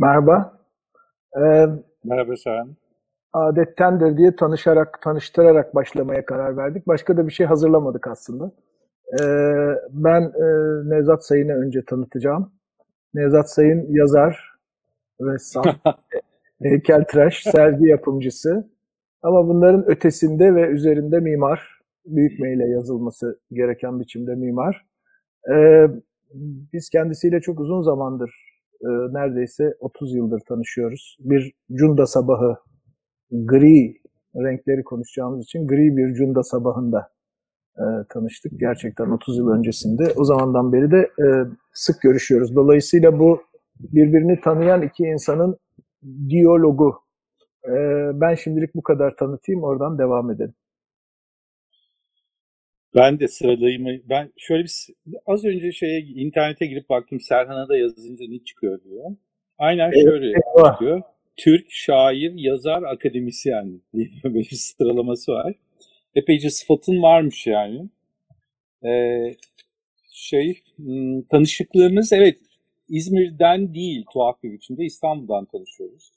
Merhaba. Ee, Merhaba Şahan. adettendir diye tanışarak, tanıştırarak başlamaya karar verdik. Başka da bir şey hazırlamadık aslında. Ee, ben e, Nevzat Sayın'ı önce tanıtacağım. Nevzat Sayın yazar, ressam, heykeltıraş, sergi yapımcısı. Ama bunların ötesinde ve üzerinde mimar. Büyük M ile yazılması gereken biçimde mimar. Ee, biz kendisiyle çok uzun zamandır, e, neredeyse 30 yıldır tanışıyoruz. Bir Cunda sabahı, gri renkleri konuşacağımız için gri bir Cunda sabahında e, tanıştık. Gerçekten 30 yıl öncesinde. O zamandan beri de e, sık görüşüyoruz. Dolayısıyla bu birbirini tanıyan iki insanın diyalogu. E, ben şimdilik bu kadar tanıtayım, oradan devam edelim. Ben de sıralayımı, ben şöyle bir, az önce şeye internete girip baktım Serhan'a da yazınca ne çıkıyor diyor. Aynen şöyle diyor. Türk, şair, yazar, akademisyen diye böyle bir sıralaması var. Epeyce sıfatın varmış yani. Ee, şey, hmm, tanışıklığımız evet İzmir'den değil tuhaf bir biçimde İstanbul'dan tanışıyoruz.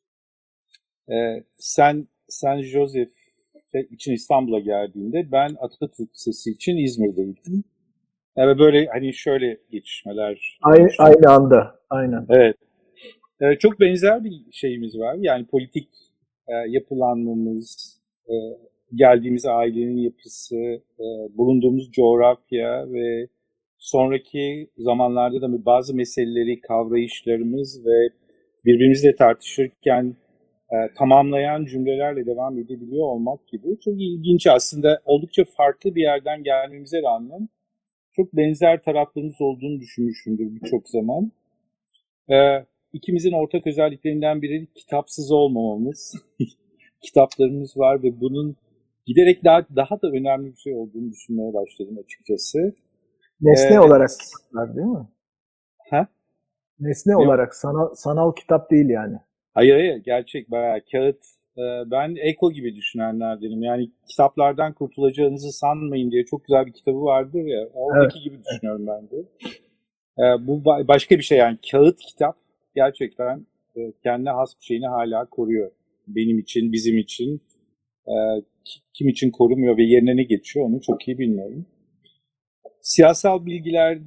Ee, sen Sen Joseph için İstanbul'a geldiğinde ben Atatürk Lisesi için İzmir'deydim. Yani böyle hani şöyle geçişmeler. Aynı, aynı anda, aynen. Evet. Ee, çok benzer bir şeyimiz var. Yani politik e, yapılanmamız, e, geldiğimiz ailenin yapısı, e, bulunduğumuz coğrafya ve sonraki zamanlarda da bazı meseleleri, kavrayışlarımız ve birbirimizle tartışırken e, tamamlayan cümlelerle devam edebiliyor olmak gibi çok ilginç aslında oldukça farklı bir yerden gelmemize rağmen çok benzer taraflarımız olduğunu düşünmüşümdür birçok zaman. E, ikimizin ortak özelliklerinden biri kitapsız olmamamız. Kitaplarımız var ve bunun giderek daha daha da önemli bir şey olduğunu düşünmeye başladım açıkçası. Nesne Ee, olarak kitaplar değil mi? Ha? Nesne Yok. olarak, sanal, sanal kitap değil yani. Hayır hayır gerçek bayağı kağıt. e, Ben Eko gibi düşünenlerdenim. Yani kitaplardan kurtulacağınızı sanmayın diye çok güzel bir kitabı vardır ya. Oradaki gibi düşünüyorum ben de. E, Bu ba- başka bir şey yani kağıt kitap gerçekten e, kendine has bir şeyini hala koruyor. Benim için, bizim için. E, ki- Kim için korumuyor ve yerine ne geçiyor onu çok iyi bilmiyorum. Siyasal bilgilerin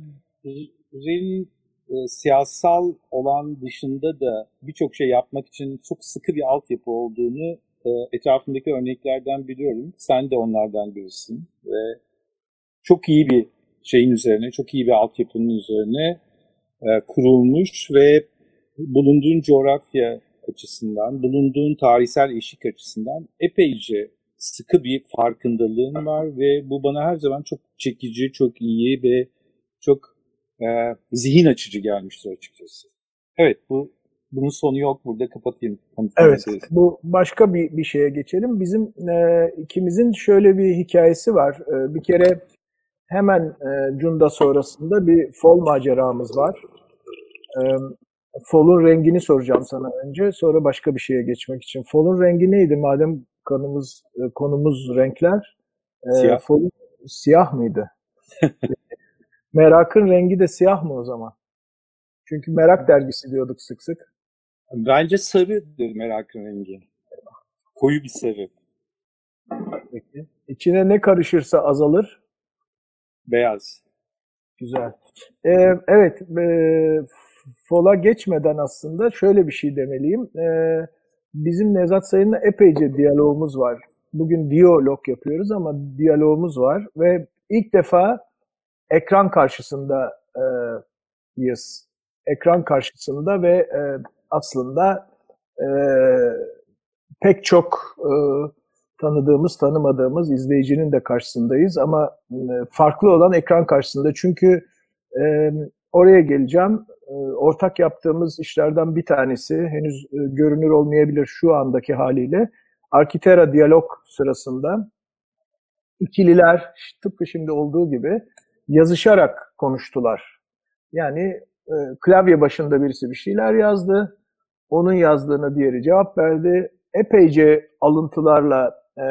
e, siyasal olan dışında da birçok şey yapmak için çok sıkı bir altyapı olduğunu e, etrafımdaki örneklerden biliyorum. Sen de onlardan birisin ve çok iyi bir şeyin üzerine, çok iyi bir altyapının üzerine e, kurulmuş ve bulunduğun coğrafya açısından, bulunduğun tarihsel eşik açısından epeyce sıkı bir farkındalığın var ve bu bana her zaman çok çekici, çok iyi ve çok e, zihin açıcı gelmiştir açıkçası. Evet, bu bunun sonu yok. Burada kapatayım. Evet, meselesi. bu başka bir bir şeye geçelim. Bizim e, ikimizin şöyle bir hikayesi var. E, bir kere hemen e, Cunda sonrasında bir fol maceramız var. E, folun rengini soracağım sana önce, sonra başka bir şeye geçmek için. Folun rengi neydi? Madem konumuz e, konumuz renkler, e, Siyah. folun siyah mıydı? Merakın rengi de siyah mı o zaman? Çünkü Merak dergisi diyorduk sık sık. Bence sarıdır merakın rengi. Koyu bir sarı. Peki. İçine ne karışırsa azalır. Beyaz. Güzel. Ee, evet, e, fola geçmeden aslında şöyle bir şey demeliyim. Ee, bizim Nevzat Sayın'la epeyce diyalogumuz var. Bugün diyalog yapıyoruz ama diyalogumuz var ve ilk defa ekran karşısında e, yız. Ekran karşısında ve e, aslında e, pek çok tanıdığımız, tanımadığımız izleyicinin de karşısındayız ama farklı olan ekran karşısında. Çünkü oraya geleceğim. Ortak yaptığımız işlerden bir tanesi henüz görünür olmayabilir şu andaki haliyle. Arkitera diyalog sırasında ikililer tıpkı şimdi olduğu gibi yazışarak konuştular. Yani e, klavye başında birisi bir şeyler yazdı. Onun yazdığına diğeri cevap verdi. Epeyce alıntılarla e,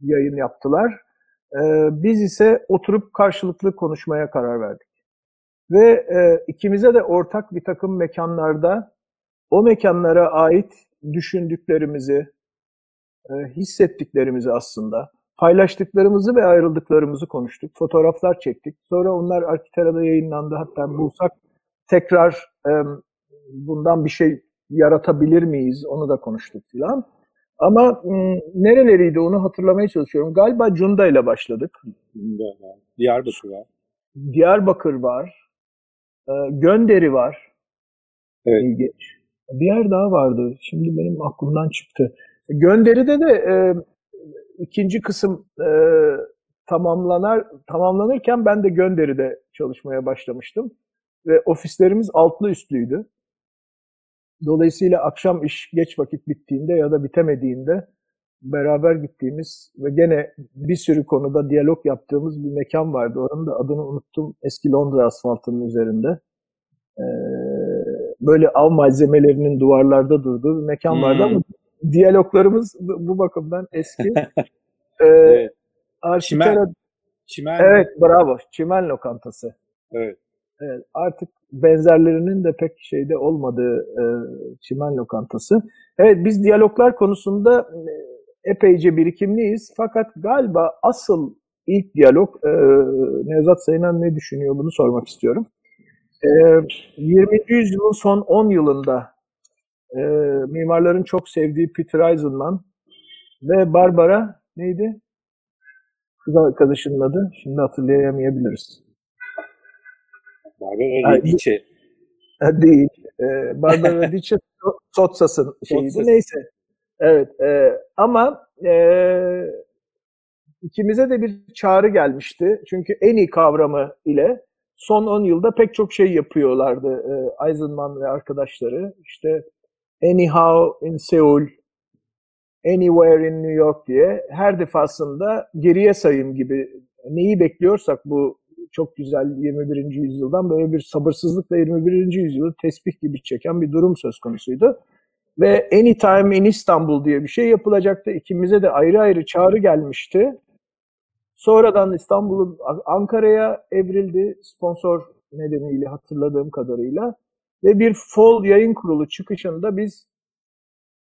yayın yaptılar. E, biz ise oturup karşılıklı konuşmaya karar verdik. Ve e, ikimize de ortak bir takım mekanlarda o mekanlara ait düşündüklerimizi, e, hissettiklerimizi aslında paylaştıklarımızı ve ayrıldıklarımızı konuştuk. Fotoğraflar çektik. Sonra onlar Arkitera'da yayınlandı. Hatta bulsak tekrar e, bundan bir şey yaratabilir miyiz onu da konuştuk filan. Ama m, nereleriydi onu hatırlamaya çalışıyorum. Galiba Cunda ile başladık. Diyarbakır var. Diyarbakır var. E, Gönderi var. Evet. İlginç. Bir yer daha vardı. Şimdi benim aklımdan çıktı. Gönderi'de de e, ikinci kısım e, tamamlanar tamamlanırken ben de Gönderi'de çalışmaya başlamıştım. Ve ofislerimiz altlı üstlüydü. Dolayısıyla akşam iş geç vakit bittiğinde ya da bitemediğinde beraber gittiğimiz ve gene bir sürü konuda diyalog yaptığımız bir mekan vardı. Oranın da adını unuttum. Eski Londra asfaltının üzerinde. Ee, böyle av malzemelerinin duvarlarda durduğu bir mekan Hmm. vardı ama diyaloglarımız bu bakımdan eski. Ee, Evet. Arkitera- Çimen. Çimen. evet bravo. Çimen lokantası. Evet. Evet, artık benzerlerinin de pek şeyde olmadığı e, çimen lokantası. Evet biz diyaloglar konusunda e, epeyce birikimliyiz. Fakat galiba asıl ilk diyalog e, Nevzat Sayınan ne düşünüyor bunu sormak istiyorum. E, 20. yüzyılın son 10 yılında e, mimarların çok sevdiği Peter Eisenman ve Barbara neydi? Kız arkadaşının adı. Şimdi hatırlayamayabiliriz. Barbara. Ha, Değil. Ee, Barbara Dice Sotsas'ın şeyiydi. Sotsas. Neyse. Evet. e, ama e, ikimize de bir çağrı gelmişti. Çünkü en iyi kavramı ile son 10 yılda pek çok şey yapıyorlardı e, Eisenman ve arkadaşları. İşte Anyhow in Seoul, Anywhere in New York diye her defasında geriye sayım gibi neyi bekliyorsak bu çok güzel 21. yüzyıldan böyle bir sabırsızlıkla 21. yüzyılı tesbih gibi çeken bir durum söz konusuydu. Ve Anytime in İstanbul diye bir şey yapılacaktı. İkimize de ayrı ayrı çağrı gelmişti. Sonradan İstanbul'un Ankara'ya evrildi sponsor nedeniyle hatırladığım kadarıyla. Ve bir Fol yayın kurulu çıkışında biz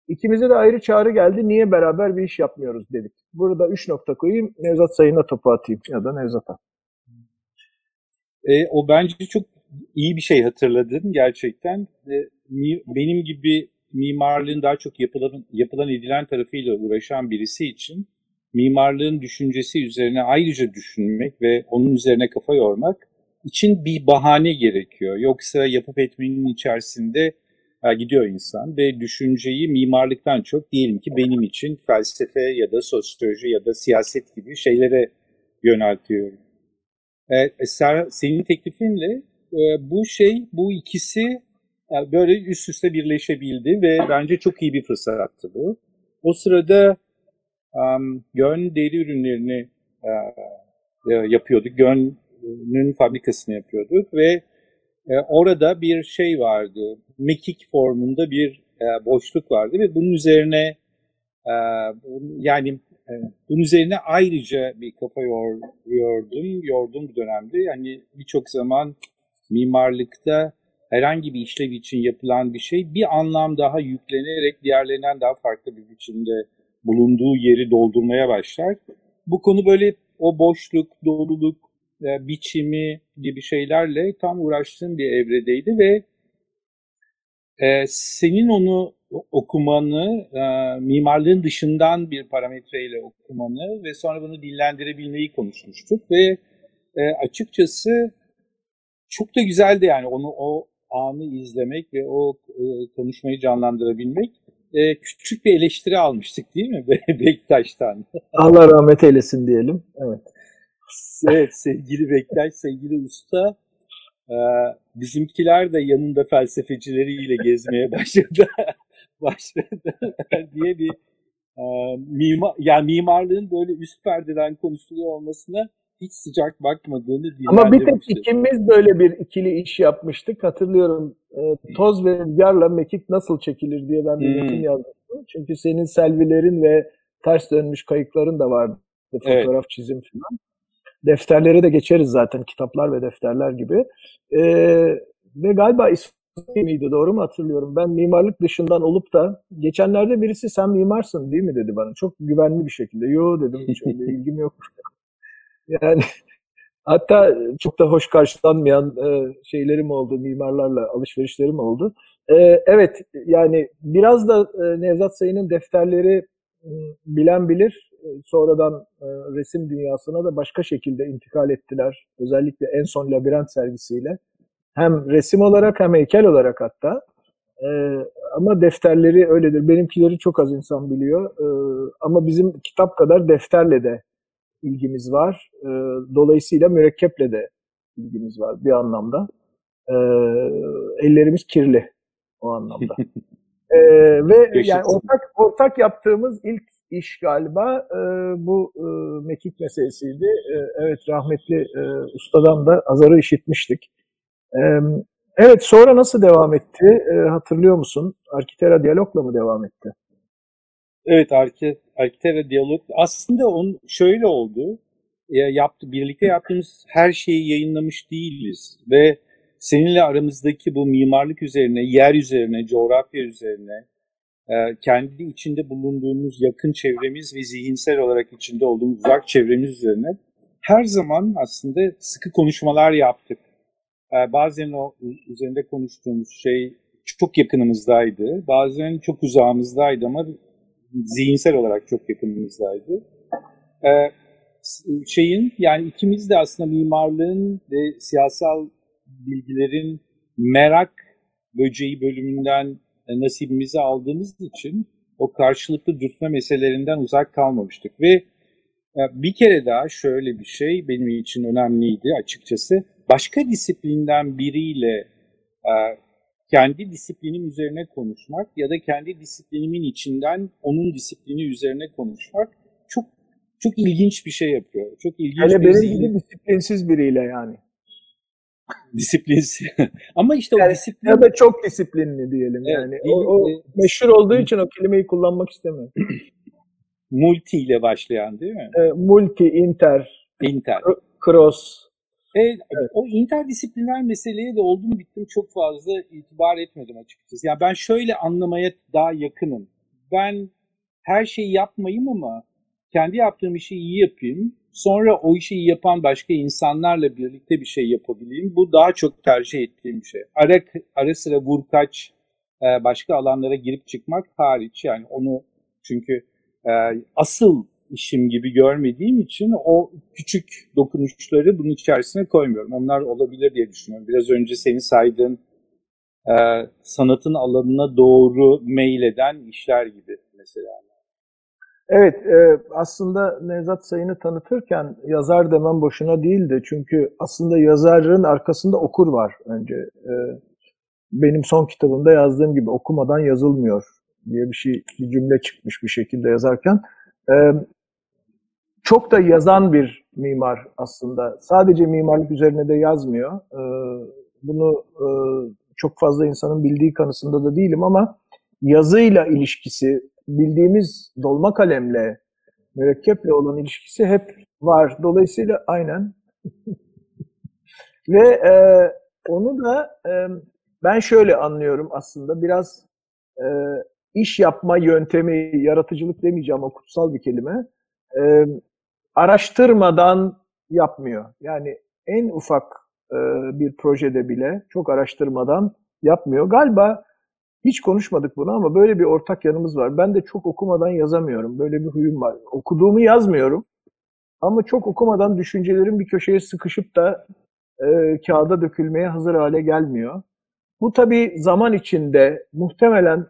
ikimize de ayrı çağrı geldi. Niye beraber bir iş yapmıyoruz dedik. Burada üç nokta koyayım. Nevzat Sayın'a topu atayım ya da Nevzat'a. E, o bence çok iyi bir şey hatırladın gerçekten. E, mi- benim gibi mimarlığın daha çok yapılan, yapılan edilen tarafıyla uğraşan birisi için mimarlığın düşüncesi üzerine ayrıca düşünmek ve onun üzerine kafa yormak için bir bahane gerekiyor. Yoksa yapıp etmenin içerisinde e, gidiyor insan ve düşünceyi mimarlıktan çok diyelim ki benim için felsefe ya da sosyoloji ya da siyaset gibi şeylere yöneltiyor. Evet, Ser, senin teklifinle e, bu şey, bu ikisi e, böyle üst üste birleşebildi ve bence çok iyi bir fırsattı bu. O sırada um, Gön deri ürünlerini e, e, yapıyorduk. Gön'ün fabrikasını yapıyorduk ve e, orada bir şey vardı. Mekik formunda bir e, boşluk vardı ve bunun üzerine e, yani e, bunun üzerine ayrıca bir kafa yoruyordum, yorduğum bir dönemde. Yani birçok zaman mimarlıkta herhangi bir işlev için yapılan bir şey bir anlam daha yüklenerek diğerlerinden daha farklı bir biçimde bulunduğu yeri doldurmaya başlar. Bu konu böyle o boşluk, doluluk, e, biçimi gibi şeylerle tam uğraştığım bir evredeydi ve e, senin onu okumanı, e, mimarlığın dışından bir parametreyle okumanı ve sonra bunu dillendirebilmeyi konuşmuştuk ve e, açıkçası çok da güzeldi yani onu o anı izlemek ve o e, konuşmayı canlandırabilmek. E, küçük bir eleştiri almıştık değil mi Be- Bektaş'tan? Allah rahmet eylesin diyelim. Evet. Evet sevgili Bektaş, sevgili usta. e, bizimkiler de yanında felsefecileriyle gezmeye başladı. başladı diye bir e, mimar, yani mimarlığın böyle üst perdeden konuşuluyor olmasına hiç sıcak bakmadığını Ama bir tek ikimiz böyle bir ikili iş yapmıştık. Hatırlıyorum e, toz ve rüzgarla mekik nasıl çekilir diye ben bir Hmm. metin yazmıştım. Çünkü senin selvilerin ve ters dönmüş kayıkların da vardı. Evet. Fotoğraf, çizim falan. Defterlere de geçeriz zaten. Kitaplar ve defterler gibi. E, ve galiba miydi doğru mu hatırlıyorum? Ben mimarlık dışından olup da geçenlerde birisi sen mimarsın değil mi dedi bana. Çok güvenli bir şekilde. Yo dedim hiç öyle ilgim yok. Yani hatta çok da hoş karşılanmayan e, şeylerim oldu, mimarlarla alışverişlerim oldu. E, evet yani biraz da e, Nevzat Sayın'ın defterleri e, bilen bilir. E, sonradan e, resim dünyasına da başka şekilde intikal ettiler. Özellikle en son labirent sergisiyle. Hem resim olarak hem heykel olarak hatta. E, ama defterleri öyledir. Benimkileri çok az insan biliyor. E, ama bizim kitap kadar defterle de ilgimiz var. E, dolayısıyla mürekkeple de ilgimiz var bir anlamda. E, ellerimiz kirli o anlamda. e, ve yani ortak ortak yaptığımız ilk iş galiba e, bu e, mekik meselesiydi. E, evet rahmetli e, ustadan da azarı işitmiştik. E, evet sonra nasıl devam etti? E, hatırlıyor musun? Arkitera diyalogla mı devam etti? Evet, Arki- Arkitera Diyalog aslında onun şöyle oldu. Ya, yaptı, birlikte yaptığımız her şeyi yayınlamış değiliz ve seninle aramızdaki bu mimarlık üzerine, yer üzerine, coğrafya üzerine, e, kendi içinde bulunduğumuz yakın çevremiz ve zihinsel olarak içinde olduğumuz uzak çevremiz üzerine her zaman aslında sıkı konuşmalar yaptık. E, Bazen o üzerinde konuştuğumuz şey çok yakınımızdaydı, bazen çok uzağımızdaydı ama zihinsel olarak çok yakınımızdaydı. Ee, s- şeyin yani ikimiz de aslında mimarlığın ve siyasal bilgilerin merak böceği bölümünden e, nasibimizi aldığımız için o karşılıklı dürtme meselelerinden uzak kalmamıştık ve e, bir kere daha şöyle bir şey benim için önemliydi açıkçası. Başka disiplinden biriyle e, kendi disiplinim üzerine konuşmak ya da kendi disiplinimin içinden onun disiplini üzerine konuşmak çok çok ilginç bir şey yapıyor. Çok ilginç Hele bir benim gibi disiplinsiz biriyle yani. Disiplinsi. Ama işte o Yani disiplin Ya da çok disiplinli diyelim Evet, yani. değil- O, o e, meşhur olduğu için o kelimeyi kullanmak istemiyorum. multi ile başlayan değil mi? E, multi, inter, Inter. cross. Evet, o interdisipliner meseleye de oldum bittim çok fazla itibar etmedim açıkçası. Ya ben şöyle anlamaya daha yakınım. Ben her şeyi yapmayayım ama kendi yaptığım işi iyi yapayım. Sonra o işi iyi yapan başka insanlarla birlikte bir şey yapabileyim. Bu daha çok tercih ettiğim şey. Ara, ara sıra vurkaç e, başka alanlara girip çıkmak hariç yani onu çünkü e, asıl işim gibi görmediğim için o küçük dokunuşları bunun içerisine koymuyorum. Onlar olabilir diye düşünüyorum. Biraz önce senin saydığın e, sanatın alanına doğru meyleden işler gibi mesela. Evet, e, aslında Nevzat Sayın'ı tanıtırken yazar demem boşuna değildi. Çünkü aslında yazarın arkasında okur var önce. E, benim son kitabımda yazdığım gibi okumadan yazılmıyor diye bir şey, bir cümle çıkmış bir şekilde yazarken. E, çok da yazan bir mimar aslında. Sadece mimarlık üzerine de yazmıyor. Bunu çok fazla insanın bildiği kanısında da değilim ama yazıyla ilişkisi, bildiğimiz dolma kalemle, mürekkeple olan ilişkisi hep var. Dolayısıyla aynen. Ve e, onu da e, ben şöyle anlıyorum aslında biraz e, iş yapma yöntemi, yaratıcılık demeyeceğim o kutsal bir kelime. E, araştırmadan yapmıyor. Yani en ufak e, bir projede bile çok araştırmadan yapmıyor. Galiba hiç konuşmadık bunu ama böyle bir ortak yanımız var. Ben de çok okumadan yazamıyorum. Böyle bir huyum var. Okuduğumu yazmıyorum. Ama çok okumadan düşüncelerim bir köşeye sıkışıp da e, kağıda dökülmeye hazır hale gelmiyor. Bu tabii zaman içinde muhtemelen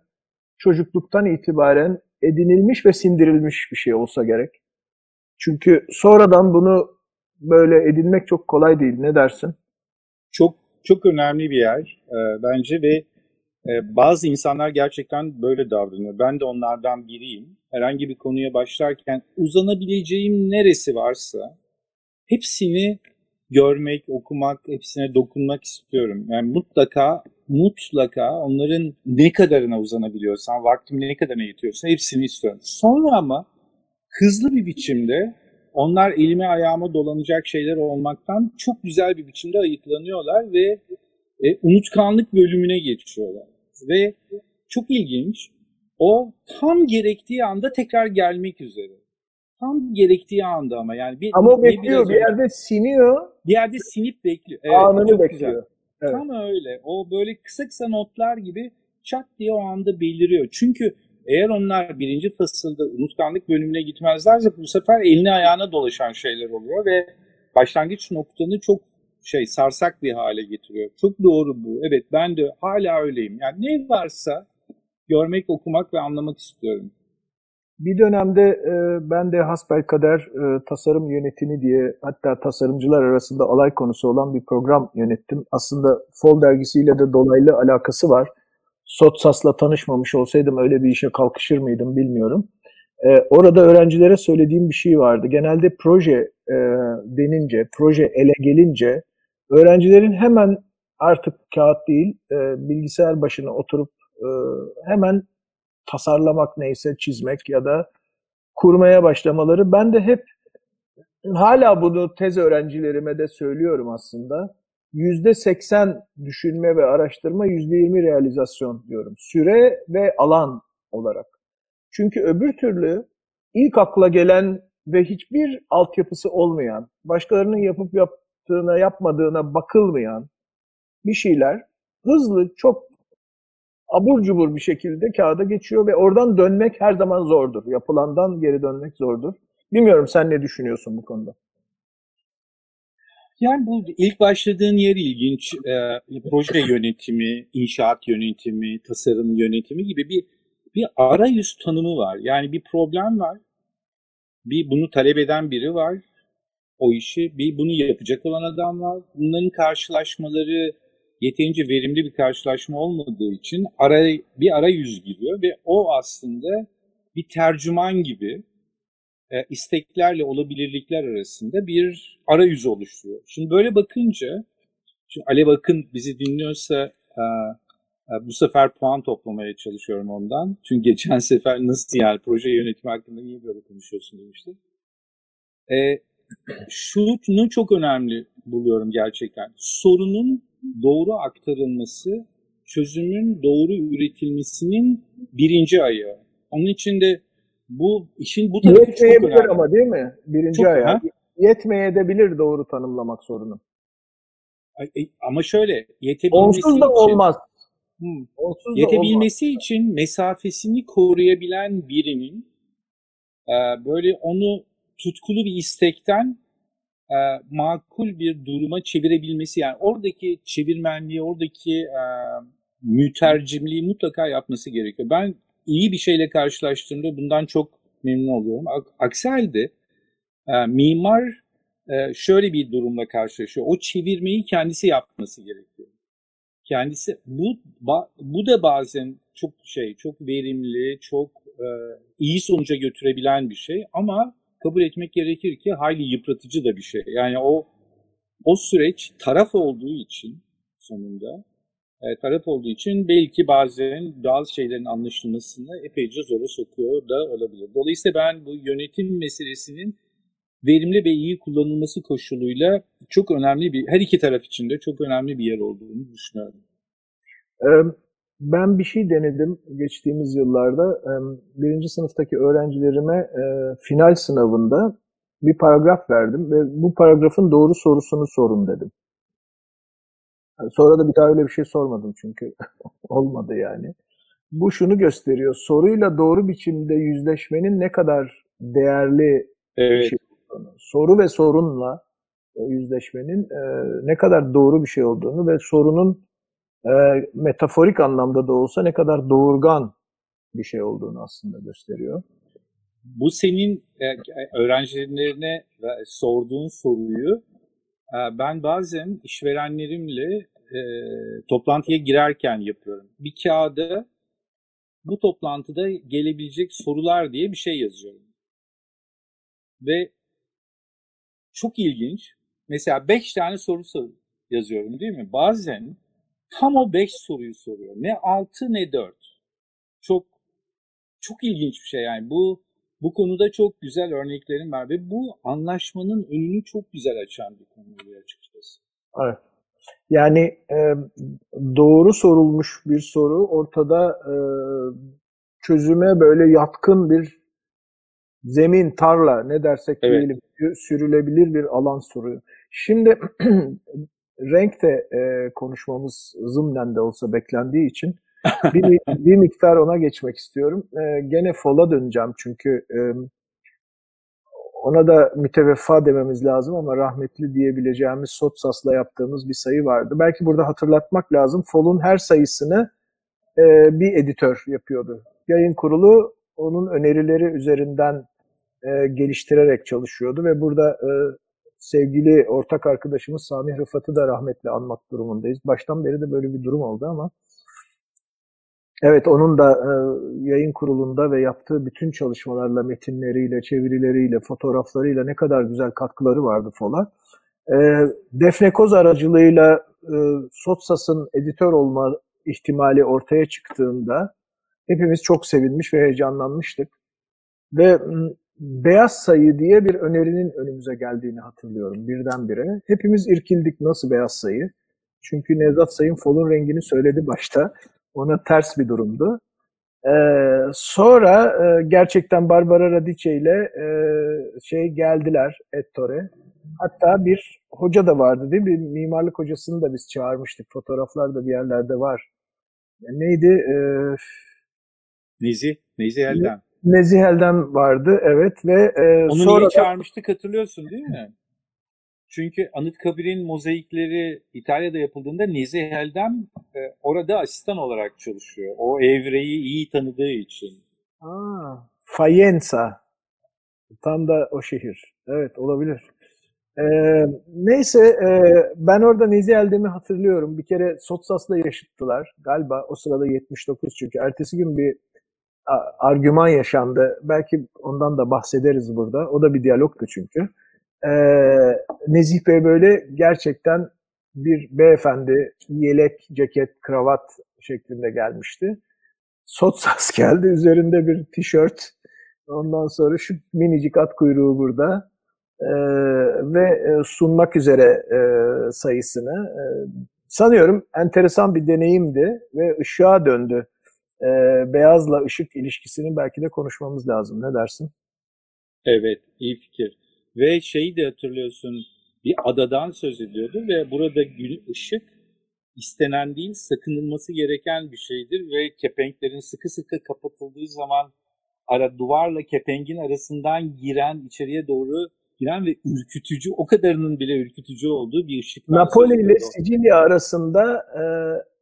çocukluktan itibaren edinilmiş ve sindirilmiş bir şey olsa gerek. Çünkü sonradan bunu böyle edinmek çok kolay değil. Ne dersin? Çok çok önemli bir yer e, bence ve bazı insanlar gerçekten böyle davranıyor. Ben de onlardan biriyim. Herhangi bir konuya başlarken uzanabileceğim neresi varsa hepsini görmek, okumak, hepsine dokunmak istiyorum. Yani mutlaka mutlaka onların ne kadarına uzanabiliyorsam, vaktim ne kadarına yetiyorsa hepsini istiyorum. Sonra ama hızlı bir biçimde onlar elime ayağıma dolanacak şeyler olmaktan çok güzel bir biçimde ayıklanıyorlar ve e, unutkanlık bölümüne geçiyorlar. Ve çok ilginç, o tam gerektiği anda tekrar gelmek üzere. Tam gerektiği anda ama yani bir Ama bir- bekliyor bir önce- yerde siniyor, bir yerde sinip bekliyor. Evet, anını çok bekliyor. güzel. Evet. Tam öyle. O böyle kısa kısa notlar gibi çat diye o anda beliriyor. Çünkü eğer onlar birinci fasılda unutkanlık bölümüne gitmezlerse bu sefer eline ayağına dolaşan şeyler oluyor ve başlangıç noktanı çok şey sarsak bir hale getiriyor. Çok doğru bu. Evet ben de hala öyleyim. Yani ne varsa görmek, okumak ve anlamak istiyorum. Bir dönemde e, ben de hasbelkader e, tasarım yönetimi diye hatta tasarımcılar arasında alay konusu olan bir program yönettim. Aslında Fol dergisiyle de dolaylı alakası var. Sotsas'la tanışmamış olsaydım öyle bir işe kalkışır mıydım bilmiyorum. E, orada öğrencilere söylediğim bir şey vardı. Genelde proje e, denince, proje ele gelince öğrencilerin hemen artık kağıt değil e, bilgisayar başına oturup e, hemen tasarlamak neyse çizmek ya da kurmaya başlamaları. Ben de hep hala bunu tez öğrencilerime de söylüyorum aslında. Yüzde seksen düşünme ve araştırma, yüzde yirmi realizasyon diyorum. Süre ve alan olarak. Çünkü öbür türlü ilk akla gelen ve hiçbir altyapısı olmayan, başkalarının yapıp yaptığına, yapmadığına bakılmayan bir şeyler hızlı, çok abur cubur bir şekilde kağıda geçiyor ve oradan dönmek her zaman zordur. Yapılandan geri dönmek zordur. Bilmiyorum sen ne düşünüyorsun bu konuda? Yani bu ilk başladığın yer ilginç. Ee, proje yönetimi, inşaat yönetimi, tasarım yönetimi gibi bir bir arayüz tanımı var. Yani bir problem var. Bir bunu talep eden biri var. O işi bir bunu yapacak olan adam var. Bunların karşılaşmaları yeterince verimli bir karşılaşma olmadığı için ara, bir arayüz giriyor ve o aslında bir tercüman gibi e, isteklerle olabilirlikler arasında bir arayüz oluşturuyor. Şimdi böyle bakınca, şimdi Alev Akın bizi dinliyorsa e, e, bu sefer puan toplamaya çalışıyorum ondan. Çünkü geçen sefer nasıl yani proje yönetimi hakkında niye böyle konuşuyorsun demişti. E, şunu çok önemli buluyorum gerçekten. Sorunun doğru aktarılması, çözümün doğru üretilmesinin birinci ayağı. Onun için de bu işin bu tarafı çok önemli. ama değil mi? Birinci Çok- ayağı. Ha? Yetmeyebilir doğru tanımlamak sorunu. Ay- Ama şöyle yetebilmesi Onsuz da için, olmaz. Hı. Onsuz da olmaz. yetebilmesi için mesafesini koruyabilen birinin e, böyle onu tutkulu bir istekten e, makul bir duruma çevirebilmesi yani oradaki çevirmenliği, oradaki e, mütercimliği mutlaka yapması gerekiyor. Ben iyi bir şeyle karşılaştığımda bundan çok memnun oluyorum. Ak- Aksi halde e, mimar e, şöyle bir durumla karşılaşıyor. O çevirmeyi kendisi yapması gerekiyor. Kendisi bu bu da bazen çok şey, çok verimli, çok e, iyi sonuca götürebilen bir şey ama kabul etmek gerekir ki hayli yıpratıcı da bir şey. Yani o o süreç taraf olduğu için sonunda e, taraf olduğu için belki bazen bazı şeylerin anlaşılmasını epeyce zora sokuyor da olabilir. Dolayısıyla ben bu yönetim meselesinin verimli ve iyi kullanılması koşuluyla çok önemli bir, her iki taraf için de çok önemli bir yer olduğunu düşünüyorum. Ben bir şey denedim geçtiğimiz yıllarda. Birinci sınıftaki öğrencilerime e, final sınavında bir paragraf verdim ve bu paragrafın doğru sorusunu sorun dedim. Yani Sonra da bir daha öyle bir şey sormadım çünkü olmadı yani. Bu şunu gösteriyor. Soruyla doğru biçimde yüzleşmenin ne kadar değerli Evet. bir şey olduğunu, soru ve sorunla e, yüzleşmenin e, ne kadar doğru bir şey olduğunu ve sorunun e, metaforik anlamda da olsa ne kadar doğurgan bir şey olduğunu aslında gösteriyor. Bu senin e, öğrencilerine sorduğun soruyu e, ben bazen işverenlerimle e, toplantıya girerken yapıyorum. Bir kağıda bu toplantıda gelebilecek sorular diye bir şey yazıyorum. Ve çok ilginç. Mesela 5 tane soru sor- yazıyorum değil mi? Bazen tam o 5 soruyu soruyor. Ne 6 ne 4. Çok çok ilginç bir şey yani. Bu bu konuda çok güzel örneklerim var ve bu anlaşmanın önünü çok güzel açan bir konu oluyor açıkçası. Evet. Yani e, doğru sorulmuş bir soru ortada e, çözüme böyle yatkın bir zemin, tarla ne dersek Evet. diyelim sürülebilir bir alan soruyor. Şimdi renk de e, konuşmamız zımnen de olsa beklendiği için bir, bir miktar ona geçmek istiyorum. E, gene fola döneceğim çünkü e, ona da müteveffa dememiz lazım ama rahmetli diyebileceğimiz Sotsas'la yaptığımız bir sayı vardı. Belki burada hatırlatmak lazım. Fol'un her sayısını e, bir editör yapıyordu. Yayın kurulu onun önerileri üzerinden e, geliştirerek çalışıyordu ve burada e, sevgili ortak arkadaşımız Sami Rıfat'ı da rahmetli anmak durumundayız. Baştan beri de böyle bir durum oldu ama Evet, onun da e, yayın kurulunda ve yaptığı bütün çalışmalarla, metinleriyle, çevirileriyle, fotoğraflarıyla ne kadar güzel katkıları vardı Fol'a. E, Defne Koz aracılığıyla e, Sotsas'ın editör olma ihtimali ortaya çıktığında hepimiz çok sevinmiş ve heyecanlanmıştık. Ve Beyaz Sayı diye bir önerinin önümüze geldiğini hatırlıyorum birdenbire. Hepimiz irkildik nasıl Beyaz Sayı? Çünkü Nevzat Sayın Fol'un rengini söyledi başta. Ona ters bir durumdu. Ee, sonra e, gerçekten Barbara Radice ile e, şey geldiler Ettore. Hatta bir hoca da vardı değil mi? Mimarlık hocasını da biz çağırmıştık. Fotoğraflar da bir yerlerde var. Neydi? Ee, Nezih, Nezih Elden. Nezih Elden vardı evet ve e, Onu sonra niye çağırmıştık hatırlıyorsun değil mi? Çünkü Anıtkabir'in mozaikleri İtalya'da yapıldığında Nezih Elden e, orada asistan olarak çalışıyor. O evreyi iyi tanıdığı için. Aa, Fayenza. Tam da o şehir. Evet olabilir. Ee, neyse e, ben orada Nezih Eldem'i hatırlıyorum. Bir kere Sotsas'la yaşıttılar. Galiba o sırada 79 çünkü. Ertesi gün bir argüman yaşandı. Belki ondan da bahsederiz burada. O da bir diyalogtu çünkü. Ee, Nezih Bey böyle gerçekten bir beyefendi yelek, ceket, kravat şeklinde gelmişti. Sotsas geldi. Üzerinde bir tişört. Ondan sonra şu minicik at kuyruğu burada. Ee, ve e, sunmak üzere e, sayısını. Ee, sanıyorum enteresan bir deneyimdi ve ışığa döndü. Ee, beyazla ışık ilişkisini belki de konuşmamız lazım. Ne dersin? Evet, iyi fikir. Ve şeyi de hatırlıyorsun, bir adadan söz ediyordu ve burada gün ışık istenen değil, sakınılması gereken bir şeydir ve kepenklerin sıkı sıkı kapatıldığı zaman ara duvarla kepengin arasından giren, içeriye doğru giren ve ürkütücü, o kadarının bile ürkütücü olduğu bir söz Napoli ile ediyordu. Sicilya arasında e,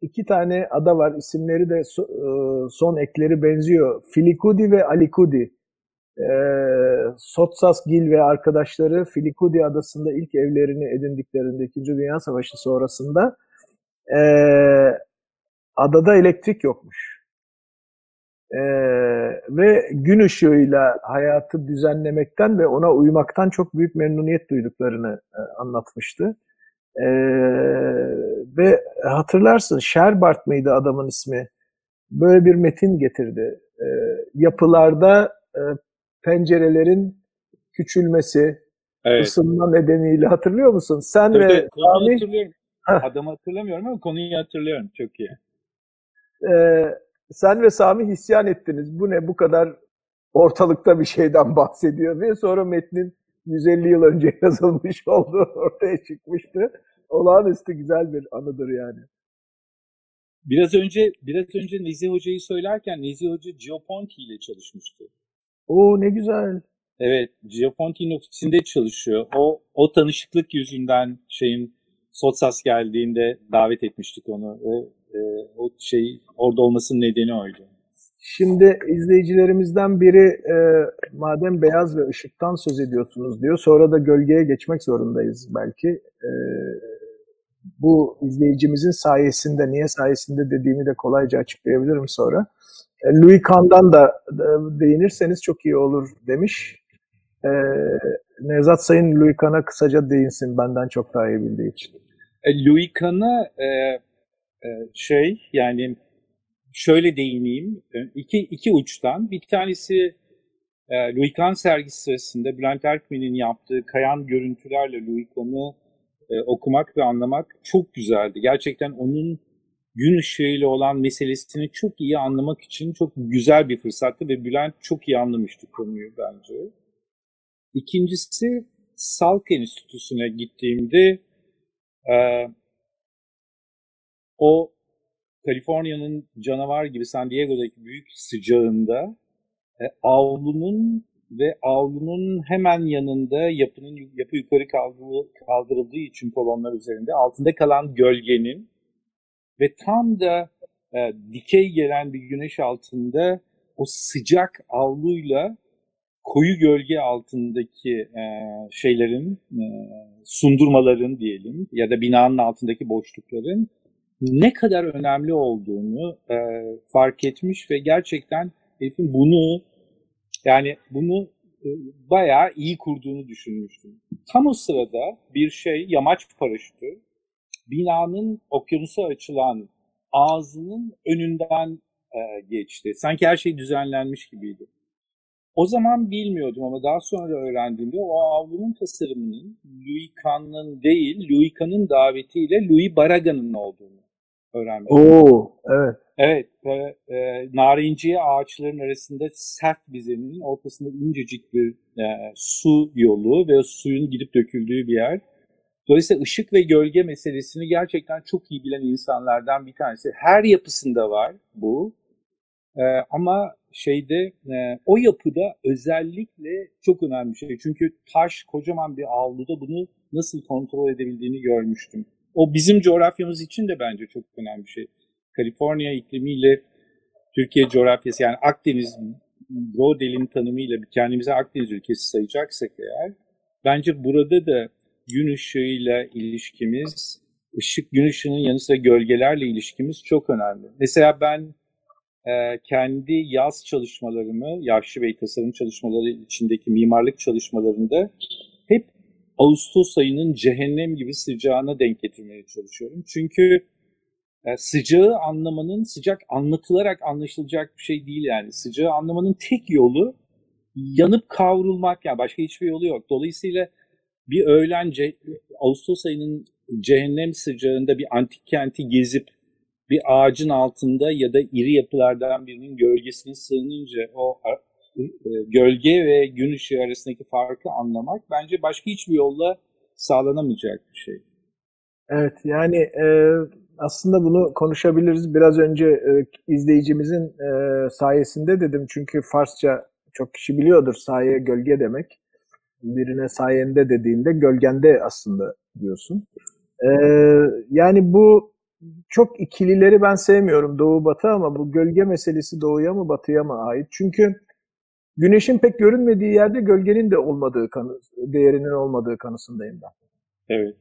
iki tane ada var. İsimleri de so- e, son ekleri benziyor. Filicudi ve Alicudi. E, Sotsas Gil ve arkadaşları Filicudi adasında ilk evlerini edindiklerinde İkinci Dünya Savaşı sonrasında e, adada elektrik yokmuş. E, ve gün ışığıyla hayatı düzenlemekten ve ona uymaktan çok büyük memnuniyet duyduklarını e, anlatmıştı. Ee, ve hatırlarsın Sherbart mıydı adamın ismi? Böyle bir metin getirdi. Ee, yapılarda e, pencerelerin küçülmesi, Evet. ısınma nedeniyle hatırlıyor musun? Sen Tabii, ve Sami. Adamı hatırlamıyorum ama konuyu hatırlıyorum. Çok iyi. e, sen ve Sami isyan ettiniz. Bu ne bu kadar ortalıkta bir şeyden bahsediyor ve sonra metnin 150 yıl önce yazılmış olduğu ortaya çıkmıştı. Olağanüstü güzel bir anıdır yani. Biraz önce biraz önce Nezih Hoca'yı söylerken Nezih Hoca Gioponti ile çalışmıştı. Oo ne güzel. Evet, Gioponti'nin ofisinde çalışıyor. O o tanışıklık yüzünden şeyin Sotsas geldiğinde davet etmiştik onu. O e, o şey orada olmasının nedeni oydu. Şimdi izleyicilerimizden biri e, madem beyaz ve ışıktan söz ediyorsunuz diyor. Sonra da gölgeye geçmek zorundayız belki. E, bu izleyicimizin sayesinde, niye sayesinde dediğimi de kolayca açıklayabilirim sonra. E, Louis Kahn'dan da e, değinirseniz çok iyi olur demiş. E, Nevzat Sayın Louis Kahn'a kısaca değinsin benden çok daha iyi bildiği için. E, Louis Kahn'a e, e, şey yani şöyle değineyim. E, iki, iki uçtan. Bir tanesi e, Louis sergisi sırasında Bülent Erkmen'in yaptığı kayan görüntülerle Louis Kahn'ı e, okumak ve anlamak çok güzeldi. Gerçekten onun gün ışığıyla olan meselesini çok iyi anlamak için çok güzel bir fırsattı ve Bülent çok iyi anlamıştı konuyu bence. İkincisi Salk Enstitüsü'ne gittiğimde e, o Kaliforniya'nın canavar gibi San Diego'daki büyük sıcağında e, avlunun ve avlunun hemen yanında yapının yapı yukarı kaldırıldığı, kaldırıldığı için kolonlar üzerinde altında kalan gölgenin ve tam da e, dikey gelen bir güneş altında o sıcak avluyla koyu gölge altındaki e, şeylerin, e, sundurmaların diyelim ya da binanın altındaki boşlukların ne kadar önemli olduğunu e, fark etmiş ve gerçekten herifin bunu yani bunu e, bayağı iyi kurduğunu düşünmüştüm. Tam o sırada bir şey yamaç paraşütü binanın okyanusa açılan ağzının önünden geçti. Sanki her şey düzenlenmiş gibiydi. O zaman bilmiyordum ama daha sonra öğrendiğimde o avlunun tasarımının Louis Kahn'ın değil, Louis Kahn'ın davetiyle Louis Barraga'nın olduğunu öğrenmiştim. Oo, evet. Evet, ve e, narinciye ağaçların arasında sert bir zeminin ortasında incecik bir e, su yolu ve suyun gidip döküldüğü bir yer. Dolayısıyla ışık ve gölge meselesini gerçekten çok iyi bilen insanlardan bir tanesi. Her yapısında var bu. E, ama şeyde e, o yapıda özellikle çok önemli bir şey. Çünkü taş kocaman bir avluda bunu nasıl kontrol edebildiğini görmüştüm. O bizim coğrafyamız için de bence çok önemli bir şey. Kaliforniya iklimiyle Türkiye coğrafyası yani Akdeniz Rodel'in tanımıyla kendimize Akdeniz ülkesi sayacaksak eğer bence burada da gün ışığıyla ilişkimiz, ışık gün ışığının yanı sıra gölgelerle ilişkimiz çok önemli. Mesela ben e, kendi yaz çalışmalarımı, Yaşlı Bey tasarım çalışmaları içindeki mimarlık çalışmalarında hep Ağustos ayının cehennem gibi sıcağına denk getirmeye çalışıyorum. Çünkü e, sıcağı anlamanın sıcak anlatılarak anlaşılacak bir şey değil yani. Sıcağı anlamanın tek yolu yanıp kavrulmak yani başka hiçbir yolu yok. Dolayısıyla bir öğlen Ağustos ayının cehennem sıcağında bir antik kenti gezip bir ağacın altında ya da iri yapılardan birinin gölgesine sığınınca o e, gölge ve gün ışığı arasındaki farkı anlamak bence başka hiçbir yolla sağlanamayacak bir şey. Evet yani e, aslında bunu konuşabiliriz. Biraz önce e, izleyicimizin e, sayesinde dedim çünkü Farsça çok kişi biliyordur saye gölge demek. Birine sayende dediğinde gölgende aslında diyorsun. E, yani bu çok ikilileri ben sevmiyorum doğu batı ama bu gölge meselesi doğuya mı batıya mı ait? Çünkü güneşin pek görünmediği yerde gölgenin de olmadığı kanı, değerinin olmadığı kanısındayım ben. Evet.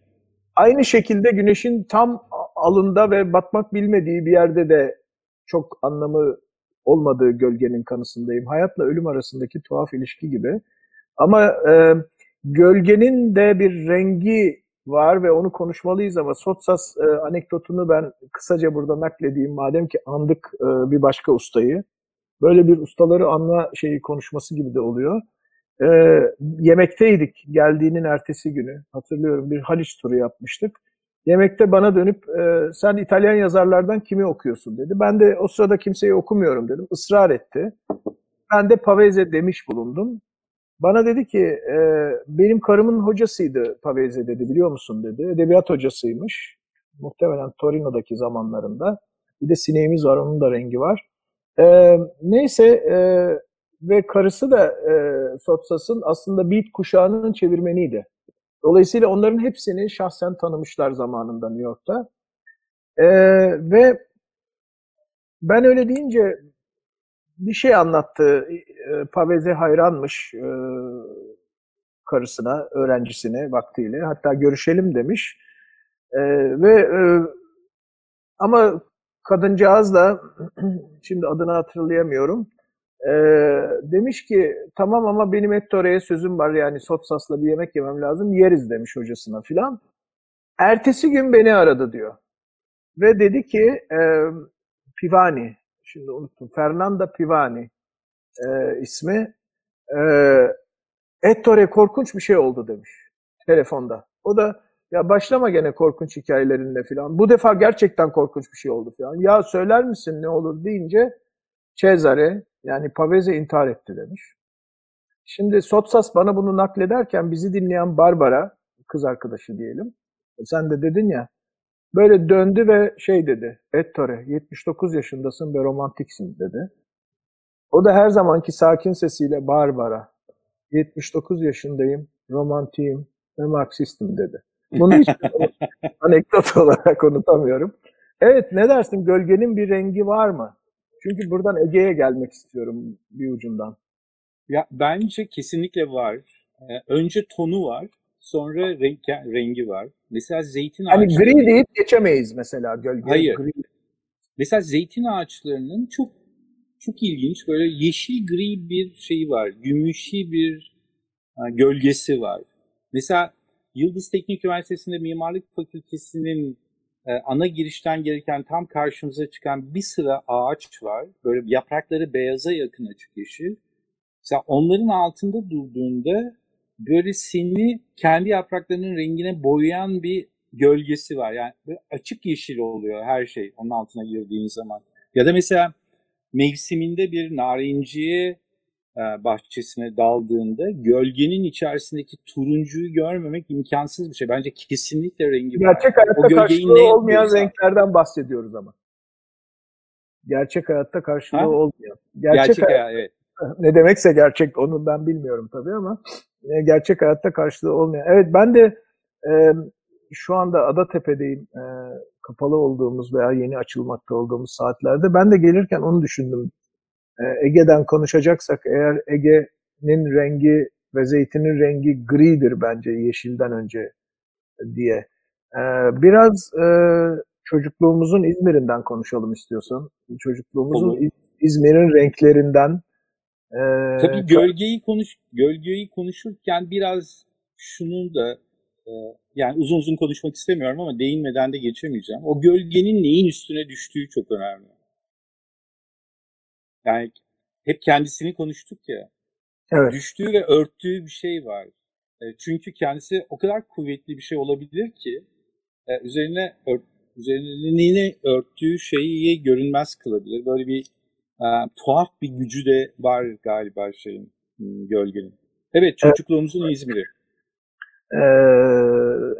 Aynı şekilde güneşin tam alında ve batmak bilmediği bir yerde de çok anlamı olmadığı gölgenin kanısındayım. Hayatla ölüm arasındaki tuhaf ilişki gibi. Ama e, gölgenin de bir rengi var ve onu konuşmalıyız ama Sotsas e, anekdotunu ben kısaca burada nakledeyim. Madem ki andık e, bir başka ustayı. Böyle bir ustaları anma şeyi konuşması gibi de oluyor. E, yemekteydik geldiğinin ertesi günü. Hatırlıyorum bir Haliç turu yapmıştık. Yemekte bana dönüp e, sen İtalyan yazarlardan kimi okuyorsun dedi. Ben de o sırada kimseyi okumuyorum dedim. Israr etti. Ben de Pavese demiş bulundum. Bana dedi ki e, benim karımın hocasıydı Pavese dedi biliyor musun dedi. Edebiyat hocasıymış. Muhtemelen Torino'daki zamanlarında. Bir de sineğimiz var onun da rengi var. E, neyse e, ve karısı da e, Sotsas'ın aslında Beat kuşağının çevirmeniydi. Dolayısıyla onların hepsini şahsen tanımışlar zamanında New York'ta. E, ve ben öyle deyince bir şey anlattı. E, Pavese hayranmış e, karısına, öğrencisine vaktiyle. Hatta görüşelim demiş. E, ve e, ama kadıncağız da şimdi adını hatırlayamıyorum. E, demiş ki tamam ama benim Ettore'ye sözüm var yani Sotsas'la bir yemek yemem lazım yeriz demiş hocasına filan. Ertesi gün beni aradı diyor. Ve dedi ki e, Pivani şimdi unuttum. Fernanda Pivani e, ismi. E, Ettore korkunç bir şey oldu demiş telefonda. O da Ya başlama gene korkunç hikayelerinle falan. Bu defa gerçekten korkunç bir şey oldu falan. Ya söyler misin ne olur deyince Cesare yani Pavese intihar etti demiş. Şimdi Sotsas bana bunu naklederken bizi dinleyen Barbara, kız arkadaşı diyelim. Sen de dedin ya, böyle döndü ve şey dedi, Ettore 79 yaşındasın ve romantiksin dedi. O da her zamanki sakin sesiyle Barbara, 79 yaşındayım, romantiyim ve Marksistim dedi. Bunu hiç anekdot olarak unutamıyorum. Evet ne dersin gölgenin bir rengi var mı? Çünkü buradan Ege'ye gelmek istiyorum bir ucundan. Ya bence kesinlikle var. Ee, önce tonu var, sonra renk, rengi var. Mesela zeytin Hani ağaçları. gri deyip geçemeyiz mesela gölge. Hayır. Gri. Mesela zeytin ağaçlarının çok çok ilginç böyle yeşil gri bir şeyi var. Gümüşi bir ha, gölgesi var. Mesela Yıldız Teknik Üniversitesi'nde Mimarlık Fakültesi'nin e, ana girişten gelirken tam karşımıza çıkan bir sıra ağaç var. Böyle yaprakları beyaza yakın açık yeşil. Mesela onların altında durduğunda böyle seni kendi yapraklarının rengine boyayan bir gölgesi var. Yani açık yeşil oluyor her şey onun altına girdiğin zaman. Ya da mesela mevsiminde bir narinciye e, bahçesine daldığında gölgenin içerisindeki turuncuyu görmemek imkansız bir şey. Bence kesinlikle rengi var. Gerçek hayatta O karşılığı olmayan yapıyorsa. renklerden bahsediyoruz ama. Gerçek hayatta karşılığı Ha? olmayan. Gerçek, Gerçek hayat- hayat, evet. ne demekse gerçek onu ben bilmiyorum tabii ama gerçek hayatta karşılığı olmayan. Evet ben de e, şu anda Adatepe'deyim. E, kapalı olduğumuz veya yeni açılmakta olduğumuz saatlerde. Ben de gelirken onu düşündüm. E, Ege'den konuşacaksak eğer Ege'nin rengi ve zeytinin rengi gridir bence yeşilden önce diye. E, biraz e, çocukluğumuzun İzmir'inden konuşalım istiyorsan. Çocukluğumuzun İzmir'in renklerinden e, Tabii gölgeyi konuş gölgeyi konuşurken biraz şunun da e, yani uzun uzun konuşmak istemiyorum ama değinmeden de geçemeyeceğim. O gölgenin neyin üstüne düştüğü çok önemli. Yani hep kendisini konuştuk ya. evet. Düştüğü ve örttüğü bir şey var. E, çünkü kendisi o kadar kuvvetli bir şey olabilir ki e, üzerine ört, üzerine örttüğü şeyi görünmez kılabilir. Böyle bir e, tuhaf bir gücü de var galiba şeyin hmm, gölgenin. Evet çocukluğumuzun İzmir'i. Ee,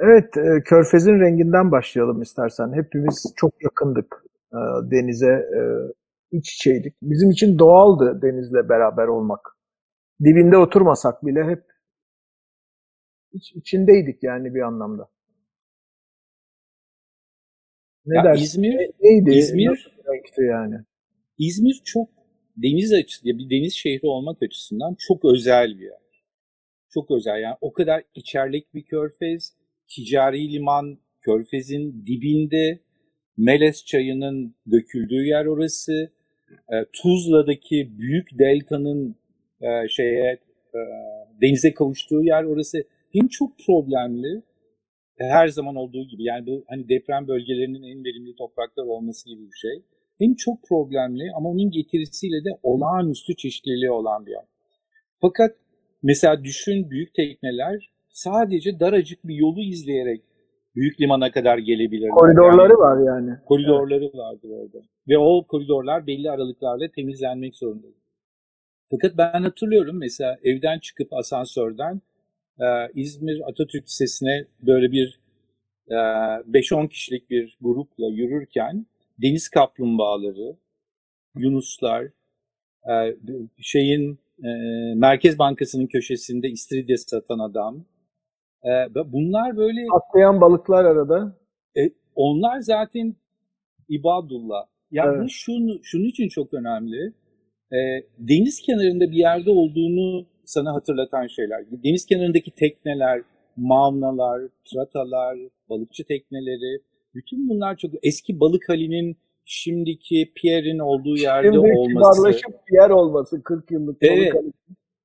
evet, e, Körfez'in renginden başlayalım istersen. Hepimiz çok yakındık e, denize, e, iç içeydik. Bizim için doğaldı denizle beraber olmak. Dibinde oturmasak bile hep iç, içindeydik yani bir anlamda. Ne Ya dersin? İzmir, Ne- Neydi? İzmir- renkti yani? İzmir çok deniz açı, ya bir deniz şehri olmak açısından çok özel bir yer. Çok özel yani o kadar içerlik bir körfez, ticari liman körfezin dibinde, Meles çayının döküldüğü yer orası, e, Tuzla'daki büyük deltanın e, şeye e, denize kavuştuğu yer orası. Hem çok problemli, her zaman olduğu gibi yani bu hani deprem bölgelerinin en verimli topraklar olması gibi bir şey. Hem çok problemli ama onun getirisiyle de olağanüstü çeşitliliği olan bir yer. Fakat mesela düşün büyük tekneler sadece daracık bir yolu izleyerek büyük limana kadar gelebilirler. Koridorları Yani var yani. koridorları vardır orada. Ve o koridorlar belli aralıklarla temizlenmek zorunda. Fakat ben hatırlıyorum mesela evden çıkıp asansörden e, İzmir Atatürk Lisesi'ne böyle bir e, 5-10 kişilik bir grupla yürürken deniz kaplumbağaları, yunuslar, e, şeyin e, Merkez Bankası'nın köşesinde istiridye satan adam. E, bunlar böyle Atlayan balıklar arada. e, onlar zaten ibadullah. Yani Evet. bu şunu, şunun için çok önemli. E, deniz kenarında bir yerde olduğunu sana hatırlatan şeyler. Deniz kenarındaki tekneler, mavnalar, tratalar, balıkçı tekneleri, bütün bunlar çok eski balık halinin şimdiki Pierre'in olduğu yerde Şimdi olması. bir yer olması 40 yıllık balık Evet. halı.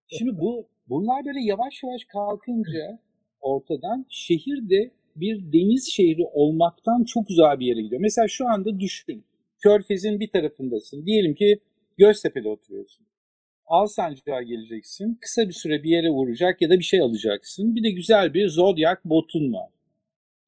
Şimdi bu bunlar böyle yavaş yavaş kalkınca ortadan şehir de bir deniz şehri olmaktan çok uzağa bir yere gidiyor. Mesela şu anda düşün. Körfez'in bir tarafındasın. Diyelim ki Göztepe'de oturuyorsun. Alsancak'a geleceksin. Kısa bir süre bir yere vuracak ya da bir şey alacaksın. Bir de güzel bir Zodiac botun var.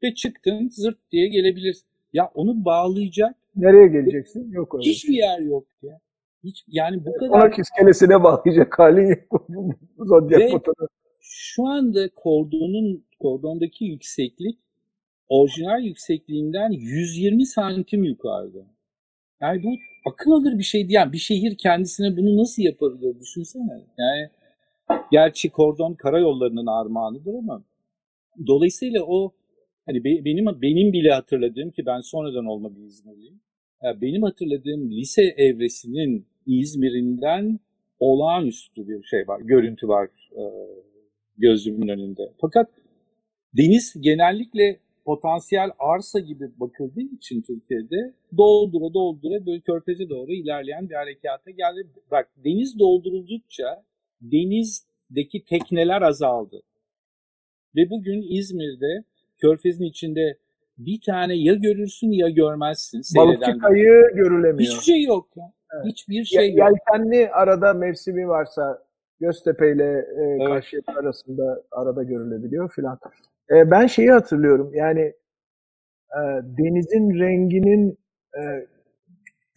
Ve çıktın zırt diye gelebilirsin. Ya onu bağlayacak Nereye geleceksin? Yok öyle. hiçbir yer yok ya. Hiç, yani bu kadar Konak iskelesine bağlayacak halin yok. Zodyak motoru. şu anda kordonun kordondaki yükseklik orijinal yüksekliğinden 120 santim yukarıda. Yani bu akıl alır bir şey değil. Yani bir şehir kendisine bunu nasıl yapabilir düşünsene. Yani gerçi kordon karayollarının armağanıdır ama dolayısıyla o hani be- benim benim bile hatırladığım ki ben sonradan olma bir İzmirliyim. Ya benim hatırladığım lise evresinin İzmir'inden olağanüstü bir şey var, görüntü var e, gözümün önünde. Fakat deniz genellikle potansiyel arsa gibi bakıldığı için Türkiye'de doldura doldura böyle körfeze doğru ilerleyen bir harekata geldi. Bak deniz dolduruldukça denizdeki tekneler azaldı. Ve bugün İzmir'de körfezin içinde bir tane ya görürsün ya görmezsin. Balıkçı kayığı görülemiyor. Hiçbir şey yok ya. Evet. Hiçbir şey Ye- yok. Yelkenli arada mevsimi varsa Göztepe ile e, Evet. Karşıyaka arasında arada görülebiliyor filan. E, ben şeyi hatırlıyorum yani e, denizin renginin e,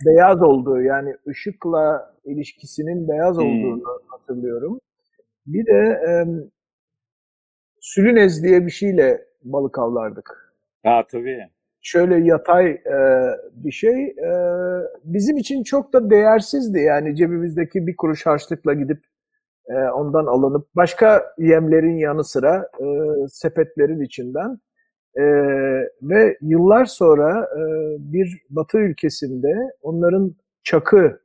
beyaz olduğu yani ışıkla ilişkisinin beyaz Hmm. olduğunu hatırlıyorum. Bir de e, sülünez diye bir şeyle balık avlardık. Ha tabii. şöyle yatay e, bir şey. E, bizim için çok da değersizdi. Yani cebimizdeki bir kuruş harçlıkla gidip e, ondan alınıp başka yemlerin yanı sıra e, sepetlerin içinden e, ve yıllar sonra e, bir batı ülkesinde onların çakı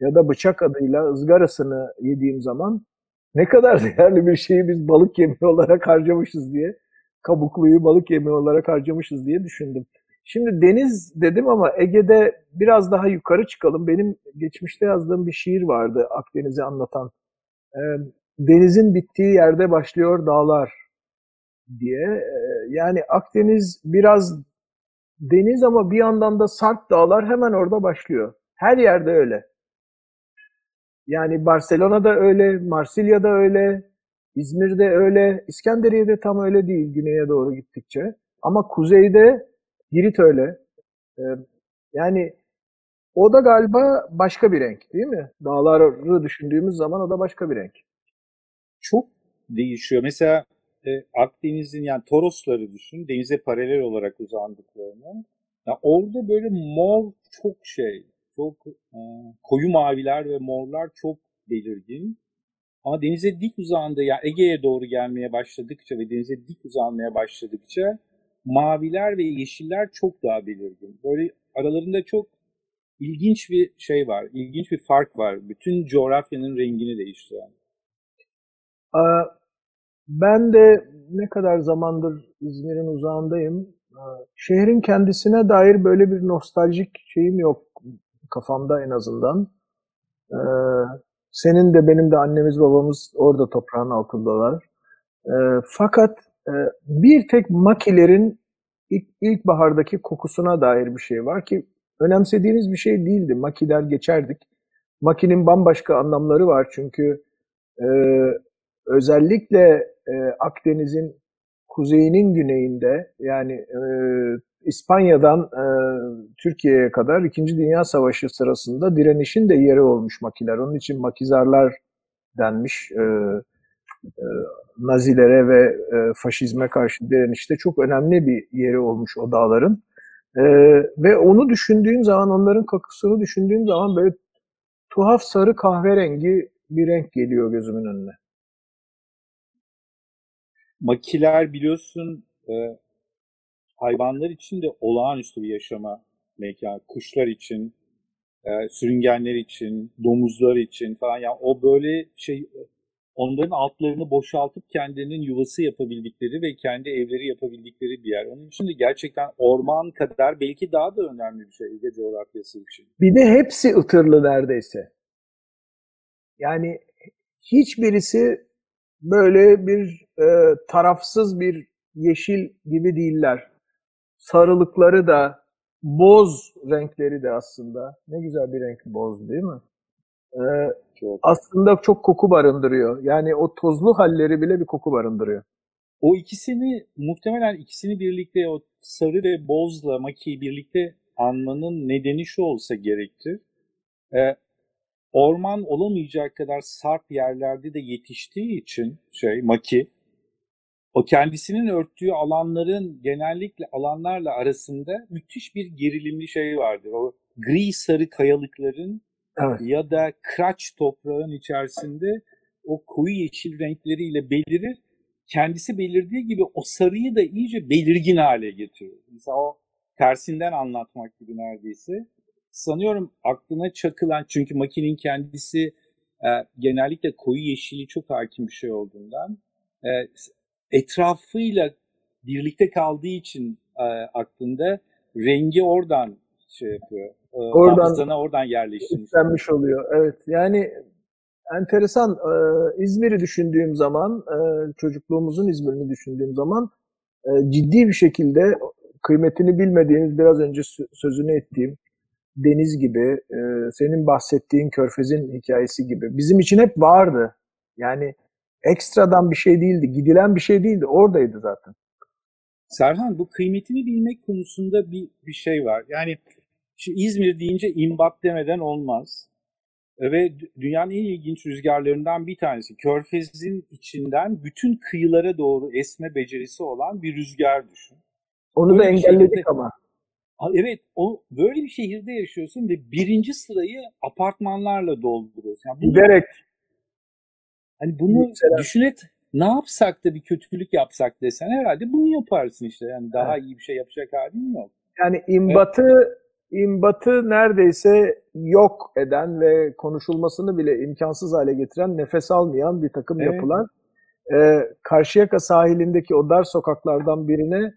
ya da bıçak adıyla ızgarasını yediğim zaman ne kadar değerli bir şeyi biz balık yemeği olarak harcamışız diye kabukluyu balık yemeği olarak harcamışız diye düşündüm. Şimdi deniz dedim ama Ege'de biraz daha yukarı çıkalım. Benim geçmişte yazdığım bir şiir vardı Akdeniz'i anlatan. Denizin bittiği yerde başlıyor dağlar diye. Yani Akdeniz biraz deniz ama bir yandan da sarp dağlar hemen orada başlıyor. Her yerde öyle. Yani Barcelona'da öyle, Marsilya'da öyle, İzmir'de öyle, İskenderiye'de tam öyle değil güneye doğru gittikçe. Ama kuzeyde Girit öyle. Ee, yani o da galiba başka bir renk değil mi? Dağları düşündüğümüz zaman o da başka bir renk. Çok değişiyor. Mesela e, Akdeniz'in yani Torosları düşün. Denize paralel olarak uzandıklarını. Ya orada böyle mor çok şey. Çok e, koyu maviler ve morlar çok belirgin. Ama denize dik uzandığı, yani Ege'ye doğru gelmeye başladıkça ve denize dik uzanmaya başladıkça maviler ve yeşiller çok daha belirgin. Böyle aralarında çok ilginç bir şey var, ilginç bir fark var. Bütün coğrafyanın rengini değiştiren. Ben de ne kadar zamandır İzmir'in uzağındayım. Şehrin kendisine dair böyle bir nostaljik şeyim yok kafamda en azından. Ee, Senin de benim de annemiz babamız orada toprağın altındalar. Ee, Fakat e, bir tek makilerin ilk, ilkbahardaki kokusuna dair bir şey var ki önemsediğimiz bir şey değildi. Makiler geçerdik. Makinin bambaşka anlamları var çünkü e, özellikle e, Akdeniz'in kuzeyinin güneyinde yani e, İspanya'dan e, Türkiye'ye kadar İkinci Dünya Savaşı sırasında direnişin de yeri olmuş makiler. Onun için makizarlar denmiş. E, e, Nazilere ve e, faşizme karşı direnişte çok önemli bir yeri olmuş o dağların. E, ve onu düşündüğüm zaman, onların kokusunu düşündüğüm zaman böyle tuhaf sarı kahverengi bir renk geliyor gözümün önüne. Makiler biliyorsun e, hayvanlar için de olağanüstü bir yaşama mekanı. Kuşlar için, e, sürüngenler için, domuzlar için falan. Yani o böyle şey onların altlarını boşaltıp kendilerinin yuvası yapabildikleri ve kendi evleri yapabildikleri bir yer. Onun için de gerçekten orman kadar belki daha da önemli bir şey Ege coğrafyası için. Bir de hepsi ıtırlı neredeyse. Yani hiçbirisi böyle bir e, tarafsız bir yeşil gibi değiller. Sarılıkları da, boz renkleri de aslında. Ne güzel bir renk boz değil mi? E, Çok. aslında çok koku barındırıyor. Yani o tozlu halleri bile bir koku barındırıyor. o ikisini muhtemelen ikisini birlikte o sarı ve bozla makiyi birlikte anmanın nedeni şu olsa gerektir. Ee, orman olamayacak kadar sarp yerlerde de yetiştiği için şey maki o kendisinin örttüğü alanların genellikle alanlarla arasında müthiş bir gerilimli şey vardır. O gri sarı kayalıkların Evet. ya da kıraç toprağın içerisinde o koyu yeşil renkleriyle belirir. Kendisi belirdiği gibi o sarıyı da iyice belirgin hale getiriyor. Mesela o tersinden anlatmak gibi neredeyse. Sanıyorum aklına çakılan çünkü makinenin kendisi e, genellikle koyu yeşili çok hakim bir şey olduğundan e, etrafıyla birlikte kaldığı için e, aklında rengi oradan şey yapıyor. E, Oradan- hafızana oradan yerleştirmiş. Oluyor. Evet. Yani enteresan. Ee, İzmir'i düşündüğüm zaman, e, çocukluğumuzun İzmir'ini düşündüğüm zaman e, ciddi bir şekilde kıymetini bilmediğimiz biraz önce sö- sözünü ettiğim deniz gibi, e, senin bahsettiğin Körfez'in hikayesi gibi bizim için hep vardı. Yani ekstradan bir şey değildi, gidilen bir şey değildi. Oradaydı zaten. Serhan bu kıymetini bilmek konusunda bir, bir şey var. Yani şu İzmir deyince imbat demeden olmaz. Ve dü- dünyanın en ilginç rüzgarlarından bir tanesi. Körfez'in içinden bütün kıyılara doğru esme becerisi olan bir rüzgar düşün. Onu da Böyle bir engelledik şekilde- ama. Evet, o böyle bir şehirde yaşıyorsun ve birinci sırayı apartmanlarla dolduruyorsun. Yani Giderek hani bunu Yükselen- düşünet ne yapsak da bir kötülük yapsak desen herhalde bunu yaparsın işte. Yani daha iyi bir şey yapacak halin yok. Yani imbatı imbatı neredeyse yok eden ve konuşulmasını bile imkansız hale getiren, nefes almayan bir takım Evet. yapılar. Ee, Karşıyaka sahilindeki o dar sokaklardan birine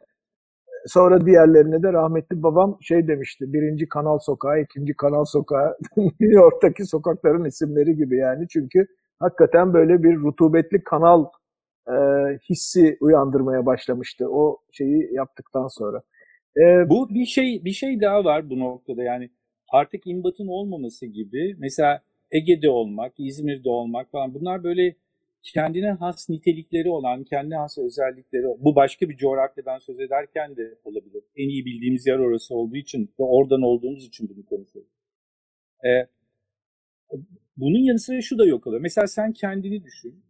sonra diğerlerine de rahmetli babam şey demişti. Birinci Kanal Sokağı, ikinci Kanal Sokağı, New York'taki sokakların isimleri gibi yani. Çünkü hakikaten böyle bir rutubetli kanal e, hissi uyandırmaya başlamıştı o şeyi yaptıktan sonra. Ee, Bu bir şey bir şey daha var bu noktada yani artık imbatın olmaması gibi mesela Ege'de olmak, İzmir'de olmak falan bunlar böyle kendine has nitelikleri olan, kendine has özellikleri bu başka bir coğrafyadan söz ederken de olabilir. En iyi bildiğimiz yer orası olduğu için ve oradan olduğumuz için bunu konuşuyoruz. Ee, bunun yanı sıra şu da yok oluyor. Mesela sen kendini düşün.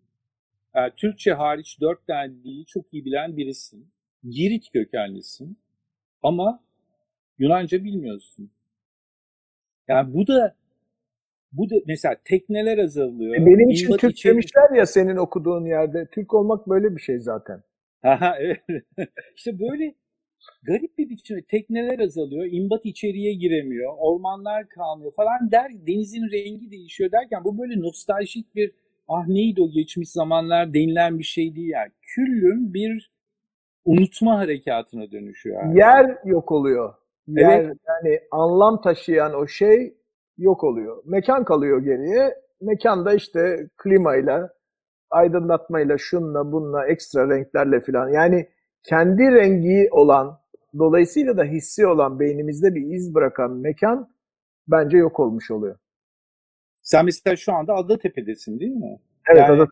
Ee, Türkçe hariç dört tane dili çok iyi bilen birisin. Girit kökenlisin. Ama Yunanca bilmiyorsun. Yani bu da bu da mesela tekneler azalıyor. E, Benim için Türk içeri- demişler ya senin okuduğun yerde. Türk olmak böyle bir şey zaten. Aha, evet. işte böyle garip bir biçimde tekneler azalıyor, imbat içeriye giremiyor, ormanlar kalmıyor falan der, denizin rengi değişiyor derken bu böyle nostaljik bir ah neydi o geçmiş zamanlar denilen bir şey değil yani. Küllüm bir unutma harekatına dönüşüyor. yani. Yer yok oluyor. Yer Evet. yani anlam taşıyan o şey yok oluyor. Mekan kalıyor geriye. Mekanda işte klimayla, aydınlatmayla, şunla, bununla, ekstra renklerle filan. Yani kendi rengi olan, dolayısıyla da hissi olan beynimizde bir iz bırakan mekan bence yok olmuş oluyor. Sen mesela şu anda Adatepe'desin değil mi? Evet, Yani-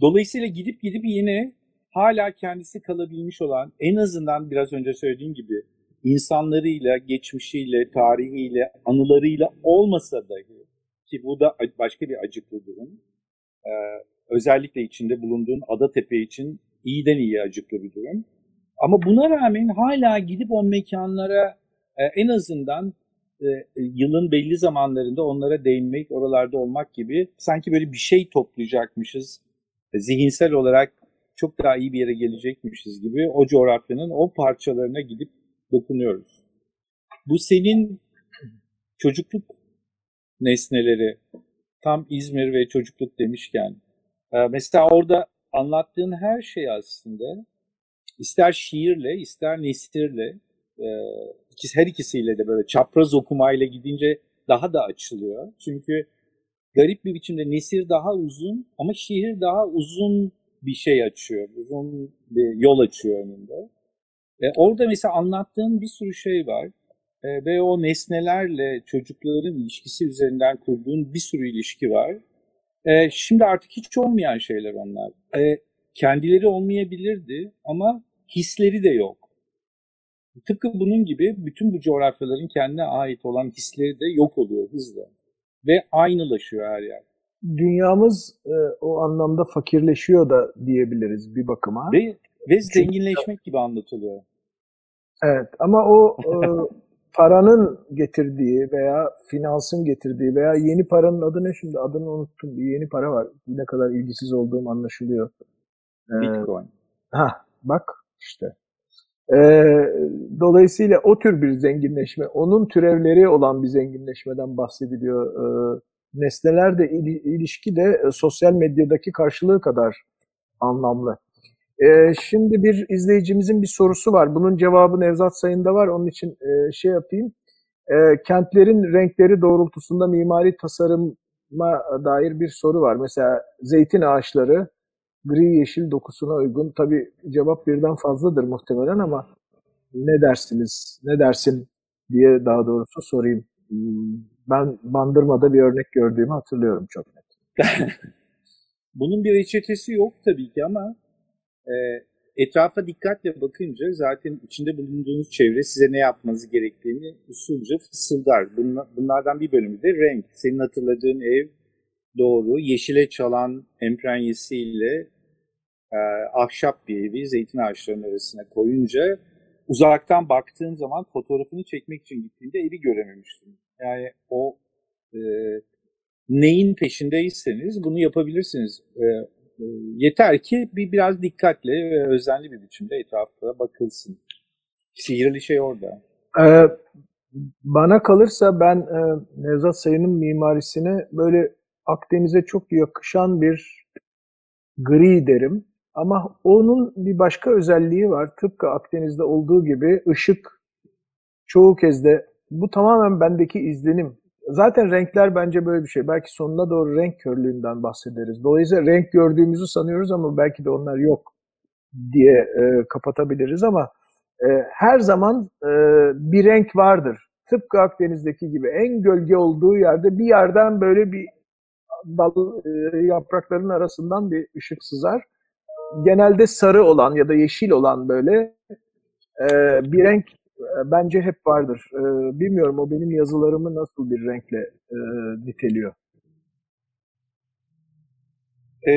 Dolayısıyla gidip gidip yine hala kendisi kalabilmiş olan en azından biraz önce söylediğim gibi insanlarıyla, geçmişiyle, tarihiyle, anılarıyla olmasa dahi ki bu da başka bir acıklı durum. Ee, özellikle içinde bulunduğun Adatepe için iyiden iyi acıklı bir durum. Ama buna rağmen hala gidip o mekanlara e, en azından e, yılın belli zamanlarında onlara değinmek, oralarda olmak gibi sanki böyle bir şey toplayacakmışız. E, Zihinsel olarak çok daha iyi bir yere gelecekmişiz gibi o coğrafyanın o parçalarına gidip dokunuyoruz. Bu senin çocukluk nesneleri tam İzmir ve çocukluk demişken e, mesela orada anlattığın her şey aslında ister şiirle ister nesirle e, ikisi- her ikisiyle de böyle çapraz okumayla gidince daha da açılıyor. Çünkü garip bir biçimde nesir daha uzun ama şiir daha uzun bir şey açıyor. Uzun bir yol açıyor önünde. E, orada mesela anlattığın bir sürü şey var. E, ve o nesnelerle çocukların ilişkisi üzerinden kurduğun bir sürü ilişki var. E, şimdi artık hiç olmayan şeyler onlar. E, kendileri olmayabilirdi ama hisleri de yok. Tıpkı bunun gibi bütün bu coğrafyaların kendine ait olan hisleri de yok oluyor hızla. Ve aynılaşıyor her yer. Dünyamız e, o anlamda fakirleşiyor da diyebiliriz bir bakıma. Ve, ve zenginleşmek gibi anlatılıyor. Evet ama o e, paranın getirdiği veya finansın getirdiği veya yeni paranın adı ne şimdi? Adını unuttum. Bir yeni para var. Ne kadar ilgisiz olduğum anlaşılıyor. Ee, Bitcoin. ha bak işte. Ee, dolayısıyla o tür bir zenginleşme, onun türevleri olan bir zenginleşmeden bahsediliyor. Ee, nesneler de il- ilişki de e, sosyal medyadaki karşılığı kadar anlamlı. Ee, şimdi bir izleyicimizin bir sorusu var. Bunun cevabı Nevzat Sayın'da var. Onun için e, şey yapayım. E, kentlerin renkleri doğrultusunda mimari tasarıma dair bir soru var. Mesela zeytin ağaçları gri yeşil dokusuna uygun. Tabii cevap birden fazladır muhtemelen ama ne dersiniz, ne dersin diye daha doğrusu sorayım. Ben Bandırma'da bir örnek gördüğümü hatırlıyorum çok net. Bunun bir reçetesi yok tabii ki ama e, etrafa dikkatle bakınca zaten içinde bulunduğunuz çevre size ne yapmanız gerektiğini usulca fısıldar. Bunla- Bunlardan bir bölümü de renk. Senin hatırladığın ev doğru. Yeşile çalan emprenyesiyle e, ahşap bir evi zeytin ağaçlarının arasına koyunca uzaktan baktığım zaman fotoğrafını çekmek için gittiğimde evi görememiştim. Yani o e, neyin peşindeyseniz bunu yapabilirsiniz. E, yeter ki bir biraz dikkatli ve özenli bir biçimde etrafa bakılsın. Sihirli şey orada. Ee, bana kalırsa ben e, Nevzat Sayın'ın mimarisine böyle Akdeniz'e çok yakışan bir gri derim. Ama onun bir başka özelliği var. Tıpkı Akdeniz'de olduğu gibi ışık çoğu kez de bu tamamen bendeki izlenim. Zaten renkler bence böyle bir şey. Belki sonuna doğru renk körlüğünden bahsederiz. Dolayısıyla renk gördüğümüzü sanıyoruz ama belki de onlar yok diye e, kapatabiliriz ama e, her zaman e, bir renk vardır. Tıpkı Akdeniz'deki gibi en gölge olduğu yerde bir yerden böyle bir dal e, yaprakların arasından bir ışık sızar. Genelde sarı olan ya da yeşil olan böyle e, bir renk bence hep vardır. E, bilmiyorum o benim yazılarımı nasıl bir renkle e, niteliyor. E,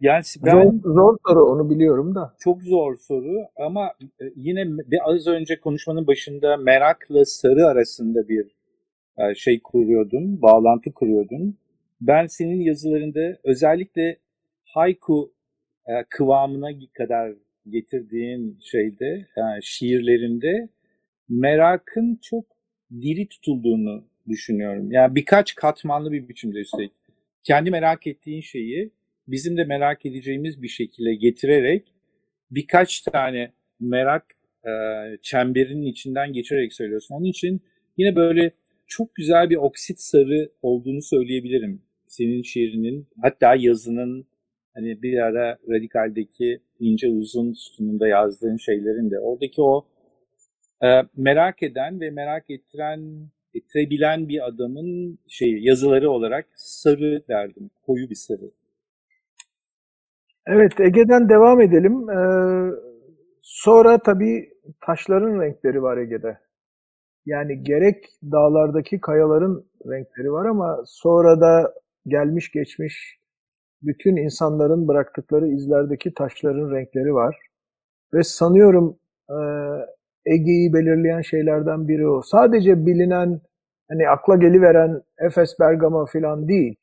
yani ben Zor, zor soru onu biliyorum da. çok zor soru ama e, yine bir az önce konuşmanın başında merakla sarı arasında bir e, şey kuruyordun, bağlantı kuruyordun. Ben senin yazılarında özellikle haiku e, kıvamına kadar getirdiğin şeyde, e, şiirlerinde merakın çok diri tutulduğunu düşünüyorum. Yani birkaç katmanlı bir biçimde üstelik. Kendi merak ettiğin şeyi bizim de merak edeceğimiz bir şekilde getirerek birkaç tane merak e, çemberinin içinden geçerek söylüyorsun. Onun için yine böyle çok güzel bir oksit sarı olduğunu söyleyebilirim. Senin şiirinin hatta yazının hani bir ara radikaldeki ince uzun sütununda yazdığın şeylerin de oradaki o merak eden ve merak ettiren ettirebilen bir adamın şeyi yazıları olarak sarı derdim. Koyu bir sarı. Evet, Ege'den devam edelim. Ee, sonra tabii taşların renkleri var Ege'de. Yani gerek dağlardaki kayaların renkleri var ama sonra da gelmiş geçmiş bütün insanların bıraktıkları izlerdeki taşların renkleri var. Ve sanıyorum e, Ege'yi belirleyen şeylerden biri o. Sadece bilinen, hani akla geliveren Efes, Bergama falan değil.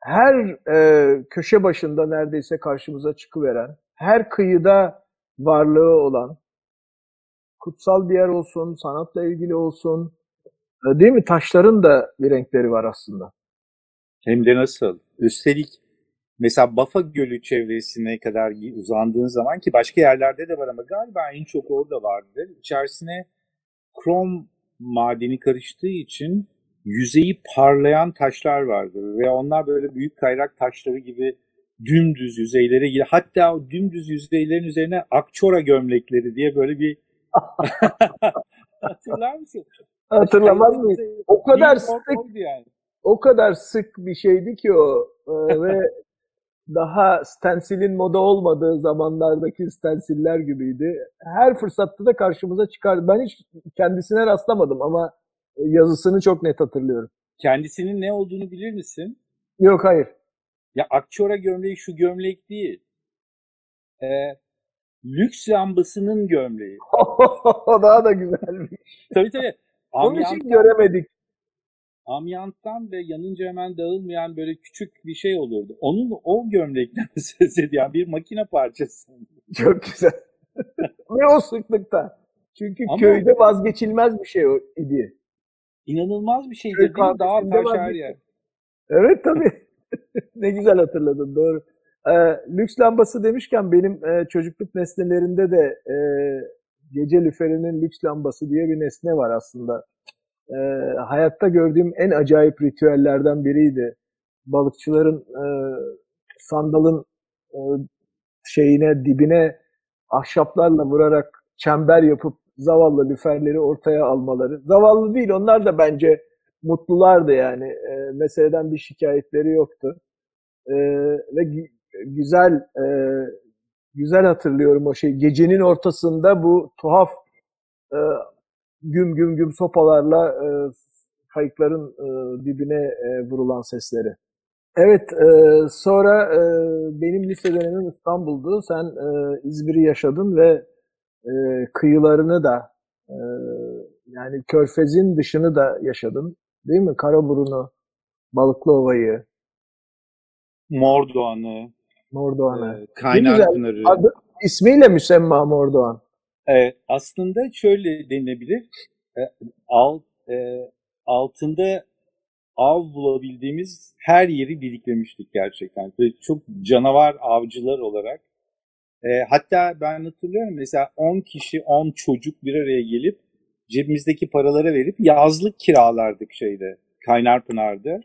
Her e, köşe başında neredeyse karşımıza çıkıveren, her kıyıda varlığı olan, kutsal bir yer olsun, sanatla ilgili olsun, e, değil mi? Taşların da bir renkleri var aslında. Hem de nasıl? Üstelik mesela Bafa Gölü çevresine kadar uzandığın zaman ki başka yerlerde de var ama galiba en çok orada vardır. İçerisine krom madeni karıştığı için yüzeyi parlayan taşlar vardır ve onlar böyle büyük kayrak taşları gibi dümdüz yüzeylere girer. Hatta o dümdüz yüzeylerin üzerine akçora gömlekleri diye böyle bir hatırlar mısın? Hatırlamaz mıyım? O kadar sık, yani. o kadar sık bir şeydi ki o Ee, ve daha stensilin moda olmadığı zamanlardaki stensiller gibiydi. Her fırsatta da karşımıza çıkardı. Ben hiç kendisine rastlamadım ama yazısını çok net hatırlıyorum. Kendisinin ne olduğunu bilir misin? Yok hayır. Ya Akçora gömleği şu gömlek değil. Ee, lüks lambasının gömleği. o daha da güzelmiş. Tabii tabii. Onun için göremedik. Amyanttan ve yanınca hemen dağılmayan böyle küçük bir şey olurdu. Onun o gömlekten söz ediyor. Bir makine parçası. Çok güzel. ve o sıklıkta. Çünkü Ama köyde vazgeçilmez bir şey idi. İnanılmaz bir şey değil? Daha taş her yer. Evet tabii. ne güzel hatırladın doğru. Ee, lüks lambası demişken benim e, çocukluk nesnelerinde de e, gece lüferinin lüks lambası diye bir nesne var aslında. E, hayatta gördüğüm en acayip ritüellerden biriydi. Balıkçıların e, sandalın e, şeyine dibine ahşaplarla vurarak çember yapıp zavallı lüferleri ortaya almaları. Zavallı değil onlar da bence mutlulardı yani. E, meseleden bir şikayetleri yoktu. E, ve güzel e, güzel hatırlıyorum o şey. Gecenin ortasında bu tuhaf e, güm güm güm sopalarla e, kayıkların e, dibine e, vurulan sesleri. Evet, e, sonra e, benim lise dönemim İstanbul'du. Sen e, İzmir'i yaşadın ve e, kıyılarını da e, yani Körfez'in dışını da yaşadın. Değil mi? Karaburun'u, Balıklıova'yı, Mordoğan'ı, Mordoğan'ı. E, Kaynarpınar'ı. Adı, ismiyle müsemma Mordoğan. Evet, aslında şöyle denilebilir. E, alt, e, altında av bulabildiğimiz her yeri biriklemiştik gerçekten. Böyle çok canavar avcılar olarak. E, hatta ben hatırlıyorum mesela 10 kişi, 10 çocuk bir araya gelip cebimizdeki paraları verip yazlık kiralardık şeyde, Kaynarpınar'da.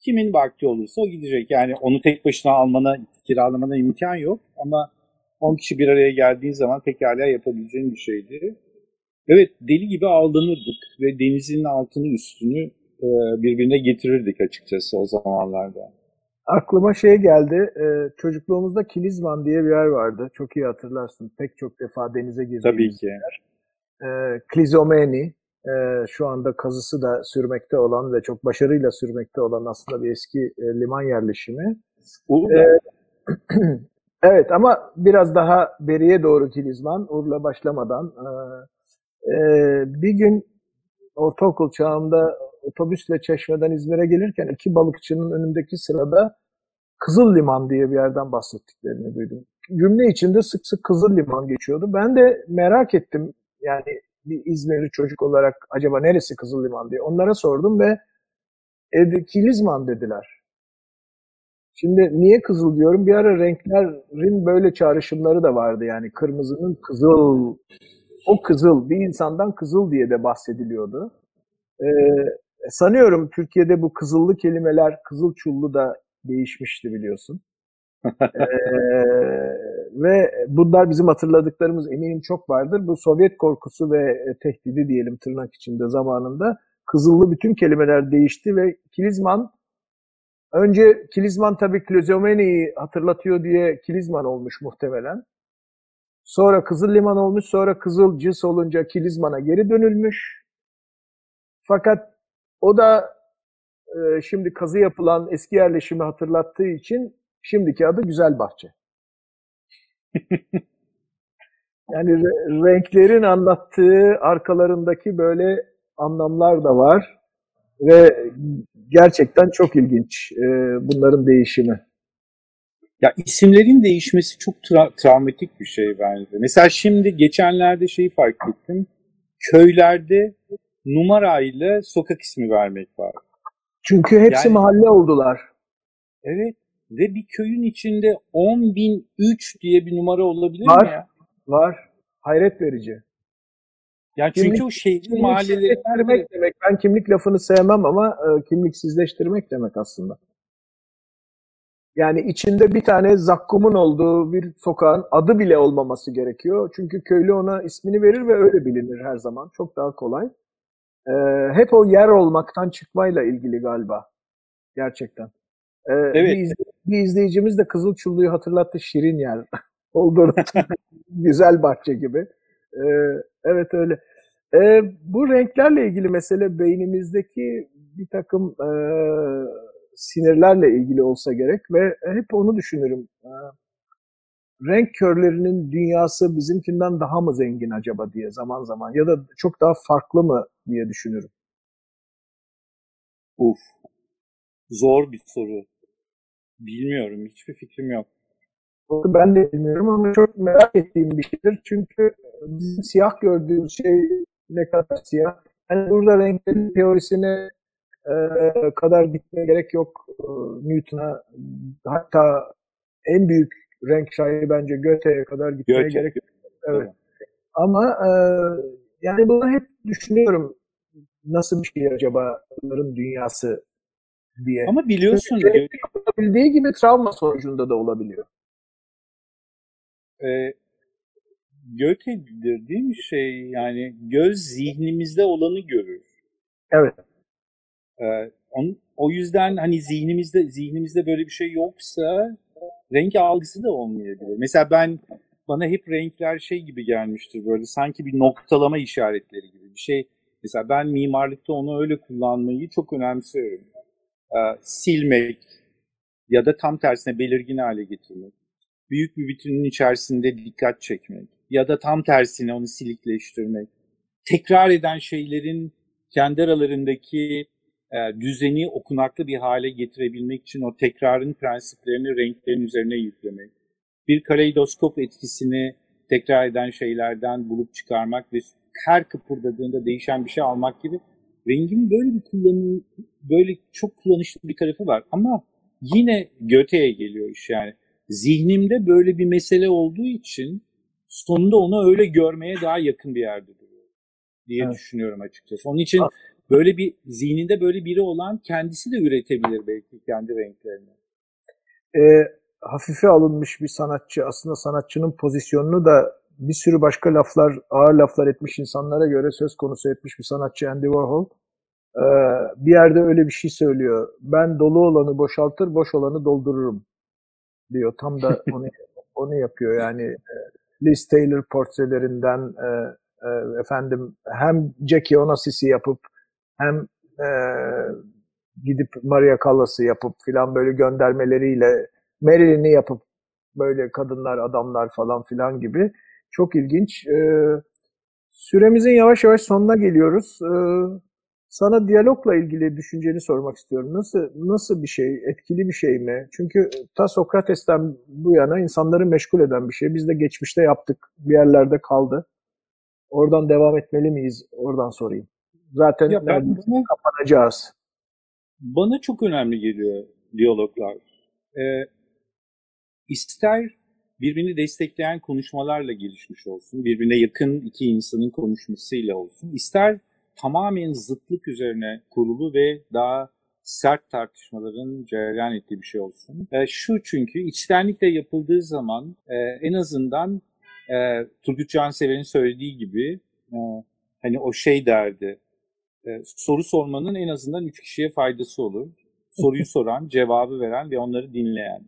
Kimin vakti olursa o gidecek. Yani onu tek başına almana, kiralamana imkan yok ama 10 kişi bir araya geldiğin zaman pekala yapabileceğin bir şeydi. Evet deli gibi aldanırdık ve denizin altını üstünü e, birbirine getirirdik açıkçası o zamanlarda. Aklıma şey geldi, e, çocukluğumuzda Kilizman diye bir yer vardı. Çok iyi hatırlarsın. Pek çok defa denize girdiğimiz Tabii ki. yer. E, Klizomeni, şu anda kazısı da sürmekte olan ve çok başarıyla sürmekte olan aslında bir eski liman yerleşimi. Urla. Evet ama biraz daha beriye doğru Kilizman, Urla başlamadan. E, e, bir gün ortaokul çağımda otobüsle Çeşme'den İzmir'e gelirken iki balıkçının önündeki sırada Kızıl Liman diye bir yerden bahsettiklerini duydum. Cümle içinde sık sık Kızıl Liman geçiyordu. Ben de merak ettim. Yani bir İzmirli çocuk olarak acaba neresi Kızıl Liman diye. Onlara sordum ve e, Kilizman dediler. Şimdi niye kızıl diyorum? Bir ara renklerin böyle çağrışımları da vardı yani. Kırmızının kızıl, o kızıl, bir insandan kızıl diye de bahsediliyordu. Ee, sanıyorum Türkiye'de bu kızıllı kelimeler, kızıl çullu da değişmişti biliyorsun. ee, ve bunlar bizim hatırladıklarımız eminim çok vardır. Bu Sovyet korkusu ve tehdidi diyelim tırnak içinde zamanında Kızıllı bütün kelimeler değişti ve Kilizman önce Kilizman tabii Klozomeni'yi hatırlatıyor diye Kilizman olmuş muhtemelen. Sonra Kızıl Liman olmuş, sonra Kızıl Cıs olunca Kilizman'a geri dönülmüş. Fakat o da e, şimdi kazı yapılan eski yerleşimi hatırlattığı için şimdiki adı Güzel Bahçe. yani re- renklerin anlattığı arkalarındaki böyle anlamlar da var ve gerçekten çok ilginç e, bunların değişimi. Ya isimlerin değişmesi çok tra- travmatik bir şey bence. Mesela şimdi geçenlerde şeyi fark ettim. Köylerde numarayla sokak ismi vermek var. Çünkü hepsi yani, mahalle oldular. Evet. Ve bir köyün içinde 10.003 diye bir numara olabilir var, mi ya? Var. Hayret verici. Yani çünkü kimlik, o şehrin mahalleleri... demek. Ben kimlik lafını sevmem ama e, kimliksizleştirmek demek aslında. Yani içinde bir tane zakkumun olduğu bir sokağın adı bile olmaması gerekiyor. Çünkü köylü ona ismini verir ve öyle bilinir her zaman. Çok daha kolay. Ee, hep o yer olmaktan çıkmayla ilgili galiba. Gerçekten. Ee, evet. Bir, bir izleyicimiz de Kızılçullu'yu hatırlattı. Şirin yer olduğunu. Güzel bahçe gibi. Ee, evet öyle. Ee, bu renklerle ilgili mesele beynimizdeki bir takım e, sinirlerle ilgili olsa gerek ve hep onu düşünürüm. Ee, renk körlerinin dünyası bizimkinden daha mı zengin acaba diye zaman zaman ya da çok daha farklı mı diye düşünürüm. Uf. Zor bir soru. Bilmiyorum. Hiçbir fikrim yok. Ben de bilmiyorum ama çok merak ettiğim bir şeydir. Çünkü bizim siyah gördüğümüz şey ne kadar siyah. Yani burada renklerin teorisine e, kadar gitmeye gerek yok. E, Newton'a hatta en büyük renk şairi bence Goethe'ye kadar gitmeye Göçe. gerek yok. Evet. Ama e, yani bunu hep düşünüyorum. Nasıl bir şey acaba onların dünyası diye. Ama biliyorsun Çünkü olabildiği gibi travma sonucunda da olabiliyor. E, Göte'dir değil mi şey yani göz zihnimizde olanı görür. Evet. E, on- o yüzden hani zihnimizde zihnimizde böyle bir şey yoksa renk algısı da olmayabilir. Mesela ben bana hep renkler şey gibi gelmiştir böyle sanki bir noktalama işaretleri gibi bir şey. Mesela ben mimarlıkta onu öyle kullanmayı çok önemsiyorum. E, silmek ya da tam tersine belirgin hale getirmek. Büyük bir bütünün içerisinde dikkat çekmek ya da tam tersine onu silikleştirmek. Tekrar eden şeylerin kendi aralarındaki e, düzeni okunaklı bir hale getirebilmek için o tekrarın prensiplerini renklerin üzerine yüklemek. Bir kaleidoskop etkisini tekrar eden şeylerden bulup çıkarmak ve her kıpırdadığında değişen bir şey almak gibi rengin böyle bir kullanım, böyle çok kullanışlı bir tarafı var. Ama yine Göte'ye geliyor iş yani. Zihnimde böyle bir mesele olduğu için sonunda onu öyle görmeye daha yakın bir yerde duruyor diye Evet. düşünüyorum açıkçası. Onun için böyle bir zihninde böyle biri olan kendisi de üretebilir belki kendi renklerini. e, hafife alınmış bir sanatçı aslında sanatçının pozisyonunu da bir sürü başka laflar, ağır laflar etmiş insanlara göre söz konusu etmiş bir sanatçı Andy Warhol. E, bir yerde öyle bir şey söylüyor. Ben dolu olanı boşaltır, boş olanı doldururum diyor. Tam da onu onu yapıyor. Yani e, Liz Taylor portrelerinden e, e, efendim hem Jackie Onassis'i yapıp hem e, gidip Maria Callas'ı yapıp filan böyle göndermeleriyle Marilyn'i yapıp böyle kadınlar, adamlar falan filan gibi. Çok ilginç. Ee, süremizin yavaş yavaş sonuna geliyoruz. Ee, sana diyalogla ilgili düşünceni sormak istiyorum. Nasıl nasıl bir şey? Etkili bir şey mi? Çünkü ta Sokrates'ten bu yana insanları meşgul eden bir şey. Biz de geçmişte yaptık. Bir yerlerde kaldı. Oradan devam etmeli miyiz? Oradan sorayım. Zaten Ya ben, neredeyse bana, kapanacağız. bana çok önemli geliyor diyaloglar. Ee, ister birbirini destekleyen konuşmalarla gelişmiş olsun, birbirine yakın iki insanın konuşmasıyla olsun, ister tamamen zıtlık üzerine kurulu ve daha sert tartışmaların cereyan ettiği bir şey olsun. Ee, şu çünkü içtenlikle yapıldığı zaman e, en azından e, Turgut Cansever'in söylediği gibi e, hani o şey derdi, e, soru sormanın en azından üç kişiye faydası olur. Soruyu soran, cevabı veren ve onları dinleyen.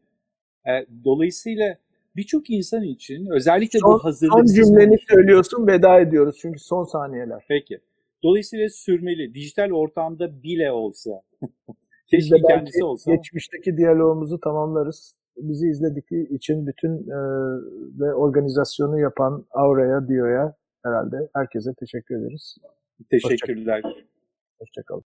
E, dolayısıyla birçok insan için özellikle Son, bu son hazırlıksız cümleni konuşma- söylüyorsun, veda ediyoruz. Çünkü son saniyeler. Peki. Dolayısıyla sürmeli. Dijital ortamda bile olsa. Keşke kendisi olsa. geçmişteki diyalogumuzu tamamlarız. Bizi izledikleri için bütün e, ve organizasyonu yapan Aura'ya, Dio'ya herhalde herkese teşekkür ederiz. Teşekkürler. Hoşçakalın.